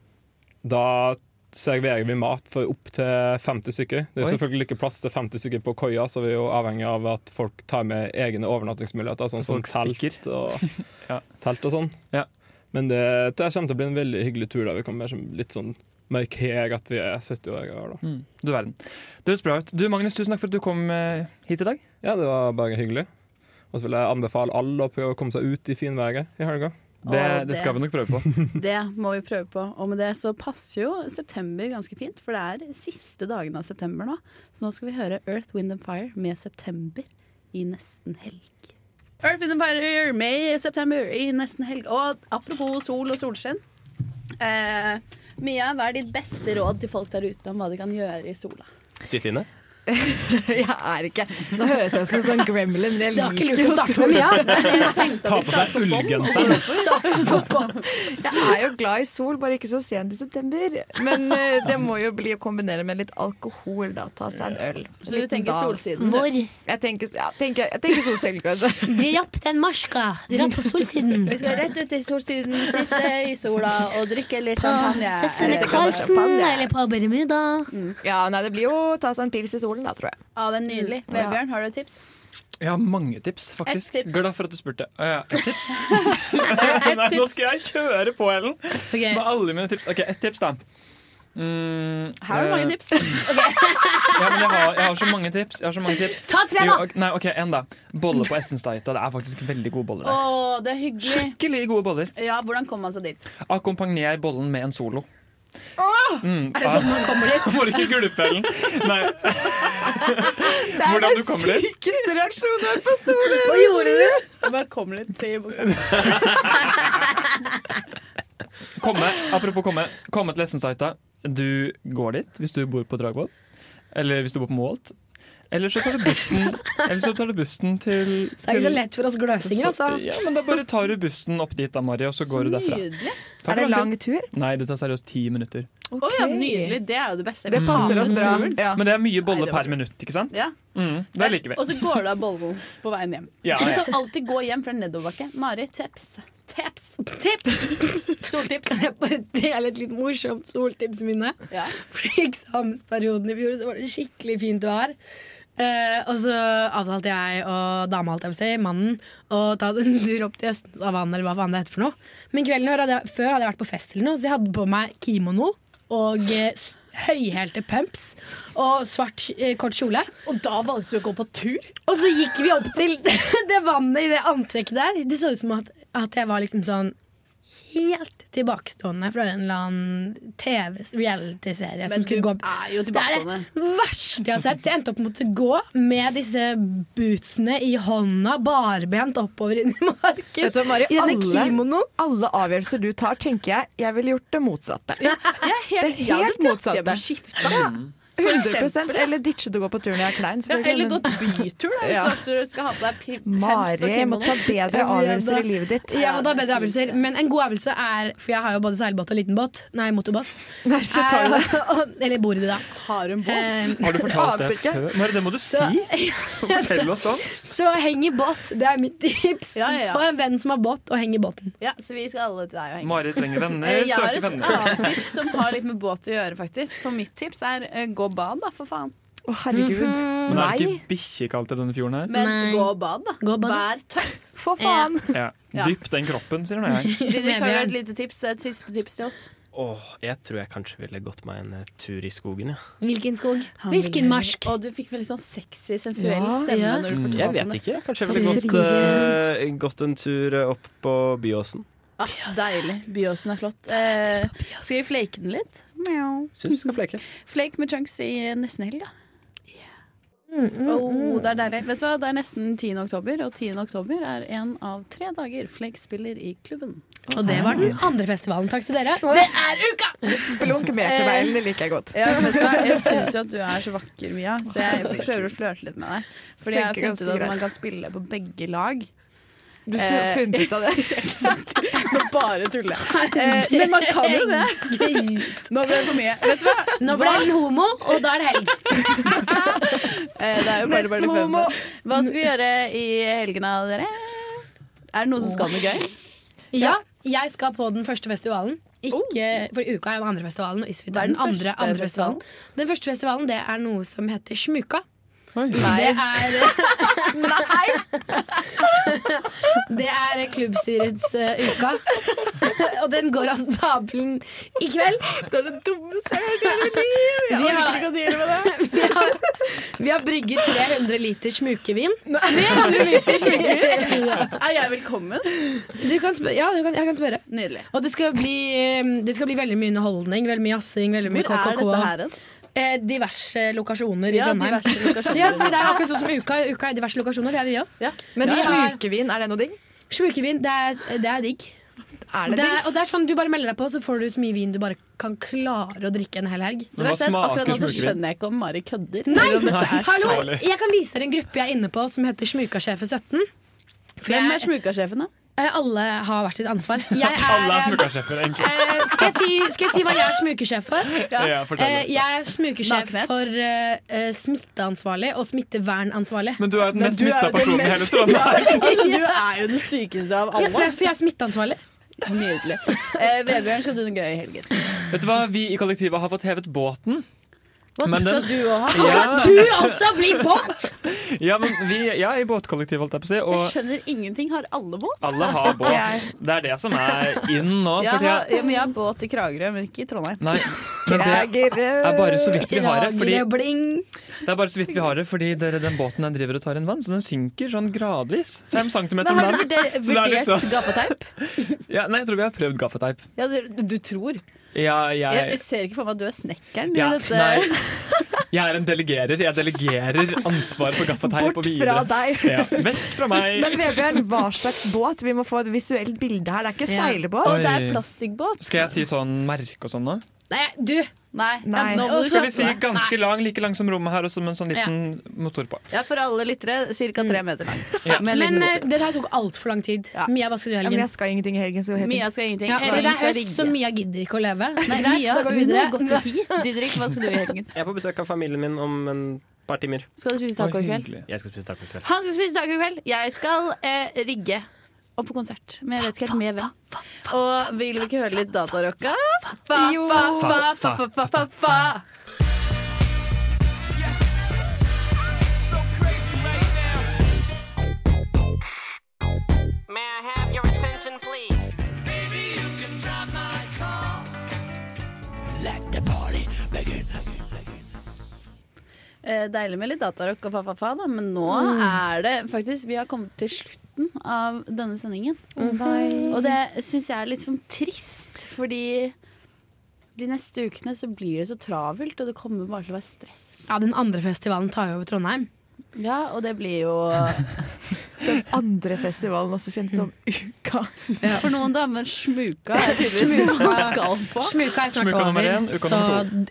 da serverer vi mat for opptil 50 stykker. Det er Oi. selvfølgelig ikke plass til 50 stykker på koia, så vi er jo avhengig av at folk tar med egne overnattingsmuligheter, sånn som telt og, <laughs> Ja. telt og sånn. Ja. Men det det kommer til å bli en veldig hyggelig tur. da Vi kommer litt sånn markere at vi er 70 år gamle. da. Mm, du verden. Det høres bra ut. Du Magnus, tusen takk for at du kom eh, hit i dag. Ja, det var bare hyggelig. Og så vil jeg anbefale alle å prøve å komme seg ut i finværet i helga. Det, det, det skal vi nok prøve på. <laughs> <laughs> Det må vi prøve på. Og med det så passer jo september ganske fint, for det er siste dagen av september nå. Så nå skal vi høre Earth, Wind and Fire med september i nesten helg. Earth, Wind and Fire med september i nesten helg. Og apropos sol og solskinn. Eh, Mia, hva er ditt beste råd til folk der ute om hva de kan gjøre i sola? Sitt inne. <laughs> jeg er ikke Nå høres jeg ut som en sånn gremlin, men jeg liker jo starte med sol. Mia. Ta på seg ullgenseren. Jeg er jo glad i sol, bare ikke så sent i september. Men eh, det må jo bli å kombinere med litt alkohol, da. Ta seg en øl. Så du tenker solsiden? Hvor? Jeg tenker, ja, tenker, jeg tenker solsiden, kanskje. Drapp den marska. Drapp på solsiden. Vi skal rett ut i solsiden, sitte i sola og drikke litt champagne. Det Karlsen eller på Bermuda. Ja, nei, det blir jo ta seg en pils i solen, da, tror jeg. Ja, det er nydelig. Vebjørn, har du et tips? Jeg har mange tips, faktisk. Tips. Glad for at du spurte. Uh, et tips? <laughs> <laughs> Nei, nå skal jeg kjøre på, Ellen. Med alle mine tips. Ok, et tips, da. Mm, Her har du mange tips. Okay. <laughs> Ja, men jeg har, jeg har så mange tips. Jeg har så mange tips. Ta tre, da. Jo, nei, ok, en da. Bolle på Essensdieta. Det er faktisk veldig gode boller Å, der. det er hyggelig. Skikkelig gode boller. Ja, Hvordan kommer man seg dit? Akkompagner bollen med en solo. Mm. Er det sånn man kommer dit? <laughs> Må du ikke gulpe, Ellen? Nei. <laughs> Det er den sykeste reaksjonen jeg har hørt på solen! Hva gjorde du? Jeg bare kom litt til buksa. <laughs> Komme, apropos komme. Komme til Lessensaita. Du går dit hvis du bor på Dragvoll. Eller hvis du bor på Moholt. Eller så tar du bussen Eller så tar du bussen til Det er ikke så lett for oss gløsinger, altså. Ja, men da bare tar du bussen opp dit da, Mari, og så går du derfra. Nydelig. Er det lang tur? Nei, det tar seriøst ti minutter. Å ja, nydelig. Det er jo det beste. Det passer oss bra. Mm. Ja. Men det er mye bolle Nei, per minutt, ikke sant? Ja. Mm, det liker vi. Og så går du av bollen på veien hjem. Ja, Du ja. kan alltid gå hjem fra nedoverbakke. Mari, tips. Tips! Tips! Soltips. Det jeg bare dele et litt morsomt soltips mine? Ja. For I eksamensperioden i fjor så var det skikkelig fint vær. Eh, og så avtalte jeg og dama, holdt jeg på å si, mannen, å ta oss en tur opp til Havanna, eller hva faen det heter for noe. Men kvelden før hadde, jeg, før hadde jeg vært på fest eller noe, så jeg hadde på meg kimono og eh, høyhælte pumps og svart eh, kort kjole. Og da valgte du å gå på tur? Og så gikk vi opp til <laughs> det vannet i det antrekket der. Det så ut som at, at jeg var liksom sånn helt tilbakestående fra en eller annen TV-reality-serie. som Men skulle du gå er jo Det er det verste jeg har sett. Så jeg endte opp med å gå med disse bootsene i hånda, barbent oppover inn i marken. Vet du hva, Mari? I denne Alle, kimonoen. alle avgjørelser du tar, tenker jeg jeg ville gjort det motsatte. Jeg er helt, Det er helt motsatte. Jeg. 100% Eller ditchet å gå på tur når jeg er klein. Ja, eller gått bytur, da, hvis <laughs> Ja. du skal ha på deg pi- pants og Mari må ta bedre <laughs> avgjørelser i livet ditt. Ja, må ta bedre avgjørelser. Men en god avgjørelse er For jeg har jo både seilbåt og liten båt. Nei, motorbåt. <laughs> Nei, så tar du det. Er- Eller bor i det, da. Har du en båt? Eh, Har du fortalt det ikke. før? Mari, det må du si. Fortell oss sånt. Så heng i båt. Det er mitt tips. Ja, ja, ja. Få en venn som har båt, og heng i båten. Ja, så vi skal alle til deg og henge. Mari trenger venner, Jeg har et annet tips som har litt med båt å gjøre, faktisk. For mitt tips er eh, gå og bad, da, for faen. Å, herregud. Men det er det ikke bikkjekaldt i denne fjorden her? Men Nei. gå og bad, da. Gå og bad. Vær tøff. For faen! Ja. Ja. Dypp den kroppen, sier <laughs> nå jeg. Didrik har jo et lite tips, et siste tips til oss. Åh, jeg tror jeg kanskje ville gått meg en eh, tur i skogen, ja. Hvilken skog? Han Hvilken ville- marsk? Og du fikk veldig sånn sexy, sensuell Ja, stemme ja. når du Mm, fortalte Jeg om vet det. ikke. Kanskje jeg ville gått, eh, gått en tur eh, opp på Byåsen. Ah, deilig. Byåsen er flott. Eh, skal vi flake den litt? Syns vi skal fleke. Flake med chunks i nesten helg, da. Mm, Oh, det er deilig. Vet du hva, Det er nesten 10. oktober, og 10. oktober er en av tre dager Flake spiller i klubben. Og det var den andre festivalen. Takk til dere. Det er uka! Blunk mer til meg, det liker jeg godt. Ja, vet du hva? Jeg syns jo at du er så vakker, Mia, så jeg prøver å flørte litt med deg. Fordi jeg har funnet ut at man kan spille på begge lag. Du har Eh, funnet ut av det? <laughs> Nå bare tuller jeg. Eh, men man kan jo det. Nå ble det for mye. Vet du hva? Nå ble Ellen homo, og da er det helg. <laughs> Eh, det er jo bare, bare homo. Hva skal vi gjøre i helgene, dere? Er det noen som skal noe gøy? Ja, jeg skal på den første festivalen. Ikke, for uka er den andre festivalen, og Isfit er den andre, andre festivalen. Den første festivalen det er noe som heter Smuka. <laughs> Nei. Det er Det er klubbstyrets uh, uka. og den går av stabelen i kveld. Det er det dummeste jeg har hørt i hele mitt liv! Jeg Vi orker ikke å deale med det. <laughs> Vi har, vi har brygget 300 liter smukevin. 300 liter <laughs> smukevin? Er jeg velkommen? Du kan spørre, ja, du kan, jeg kan spørre. Nydelig. Og det skal, bli, eh, det skal bli veldig mye underholdning, veldig mye jazzing, veldig mye Hvor er dette her hen? Eh, diverse lokasjoner i Ja, Trondheim. diverse lokasjoner. <laughs> Ja, for det er akkurat sånn som uka. Uka er diverse lokasjoner. Det er vi òg. Ja. Men Ja. smukevin, er det noe digg? Smukevin, det er, det er digg. Er det Det er, og det er sånn Du bare melder deg på, så får du så mye vin du bare kan klare å drikke en hel helg. Er at akkurat nå så skjønner jeg ikke om Mari kødder. Nei, er hallo! Jeg kan vise dere en gruppe jeg er inne på som heter Smukasjefer 17. For Hvem er smukasjefen, da? Eh, alle har hvert sitt ansvar. <laughs> Jeg Alle er smukersjefer, egentlig. eh, skal, jeg si, skal jeg si hva jeg er smukesjef for? Ja, Eh, jeg er smukesjef Nakenhet. for eh, eh, smitteansvarlig og smittevernansvarlig. Men du er den mest er smitta personen i hele Trondheim. <laughs> Du er jo den sykeste av alle. Ja, for jeg er smitteansvarlig. Nydelig. Eh, Vebjørn, skal du noe gøy i helgen? Vet du hva, Vi i kollektivet har fått hevet båten. Men skal den- du òg ha? Ja. <laughs> Du også bli båt! <laughs> Ja, men vi, ja, i båtkollektiv, holdt jeg på å si. Jeg skjønner ingenting. Har alle båt? alle har <laughs> båt. Det er det som er in nå. Jeg har, ja, men jeg har båt i Kragerø, men ikke i Trondheim. Nei, men det er bare så vidt vi har det. Fordi, det er bare så vidt vi har det Fordi dere, den båten den driver og tar inn vann, så den synker sånn gradvis. Fem centimeter om dagen. Har er litt vurdert sånn- gaffateip? Ja, nei, jeg tror vi har prøvd gaffateip. Ja, du, du tror. Ja, Jeg, jeg jeg, ser ikke for meg at du er snekkeren. Ja, dette. nei. <laughs> jeg er en delegerer. Jeg delegerer ansvaret for gaffateip og Bort fra deg. Ja, vekk fra meg. <laughs> Men Vebjørn, hva slags båt? Vi må få et visuelt bilde her. Det er ikke Ja. seilbåt. Og det er plastikkbåt. Skal jeg si sånn merke og sånn nå? Nei, du! Nei. Nei. nå Skal vi si ganske lang, like lang som rommet her, og så med en sånn liten motor på. Ja, for alle lyttere ca. tre meter lang. <laughs> Ja. Men eh, det her tok altfor lang tid. Mia, hva skal du i Ja, men helgen? jeg skal ingenting i helgen. Så Mia skal ingenting. Ja, for det er høst, rigge. så Mia gidder ikke å leve. Nei, Mia, da går vi videre. Didrik, hva skal du i helgen? Jeg er på besøk av familien min om en par timer. Skal du spise taco i kveld? Jeg skal spise taco i kveld. Han skal spise taco i kveld. Jeg skal eh, rigge. Og på konsert. Men jeg vet ikke helt med hvem. Og vil vi ikke høre litt datarocka? Fa, fa, fa, fa, fa, fa, fa, fa. May I have deilig med litt datarock og fa-fa-fa, da. Men nå Mm. er det faktisk Vi har kommet til slutten av denne sendingen. Nei. Og det syns jeg er litt sånn trist, fordi de neste ukene så blir det så travelt, og det kommer bare til å være stress. Ja, Den andre festivalen tar jo over Trondheim. Ja, og det blir jo <laughs> Den andre festivalen, også kjent som Uka. For noen damer smuka er tydeligvis noe man skal på. Smuka er snart Smuka over, En, uka så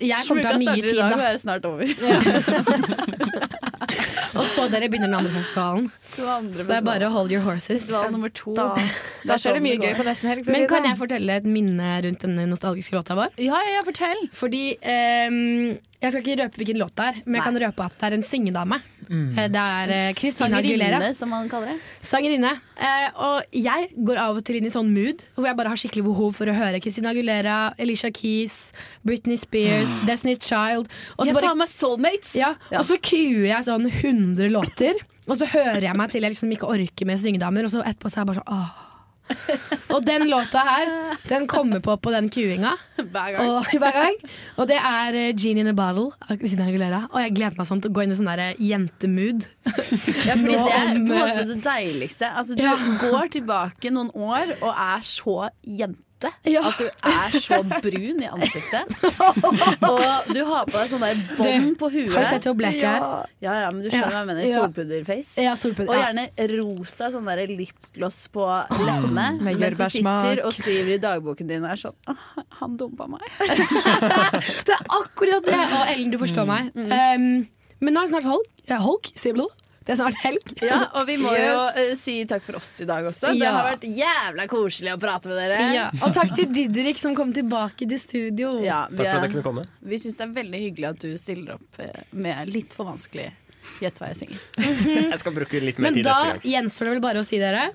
jeg kommer til å ha mye starter i tid. dag og da er snart over. <laughs> Og så dere begynner den andre festivalen. Så andre Så det er bare hold your horses. Festival nummer to. Da, da er skjer det mye gøy på nesten helg. Men kan sånn. jeg fortelle et minne rundt denne nostalgiske låta vår? Ja, ja, ja, fortell. Fordi ehm, Jeg skal ikke røpe hvilken låt det er, men jeg kan røpe at det er en syngedame. Mm. Eh, Det er eh, Christina Aguilera. Sangerinne, som man kaller det. Sangerinne. Eh, og jeg går av og til inn i sånn mood hvor jeg bare har skikkelig behov for å høre Christina Aguilera, Alicia Keys, Britney Spears, Destiny's Child. Og så bare soulmates! ja, Ja. Og så kuer jeg sånn 100 låter, og så hører jeg meg til jeg liksom ikke orker mer syngedamer, og så etterpå så er jeg bare sånn åh. <laughs> Og den låta her, den kommer på på den kuinga Hver gang. Og, <laughs> hver gang. og det er eh, Genie in a Bottle av Christina Aguilera. Og jeg gleder meg sånn til å gå inn i sånn jentemood. <laughs> Ja, fordi det er på en måte eh, det deiligste. Altså, du Ja. går tilbake noen år og er så jente. Ja. At du er så brun i ansiktet. <laughs> og du har på deg sånn der bånd på huet. Har du sett hvor blek jeg er? Ja, ja, men du skjønner hva jeg mener. Solpudderface. Ja, solpudder, Og gjerne rosa sånn der lipgloss på leppene. Men mens du sitter og skriver i dagboken din og er sånn «Åh, Han dumpa meg. <laughs> Det er akkurat det! Og Ellen, du forstår meg. Um, men nå er det snart holk. Holk, Blod. Det er snart helg. Ja, og vi må jo uh, si takk for oss i dag også. Det har vært jævla koselig å prate med dere. Ja. Og takk til Didrik som kom tilbake til studio. Ja, vi, Takk for at jeg kunne komme. vi syns det er veldig hyggelig at du stiller opp eh, med litt for vanskelig Gjett hva jeg synger. <laughs> Jeg skal bruke litt mer Men tid da neste gang. gjenstår det vel bare å si dere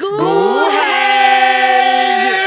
God helg!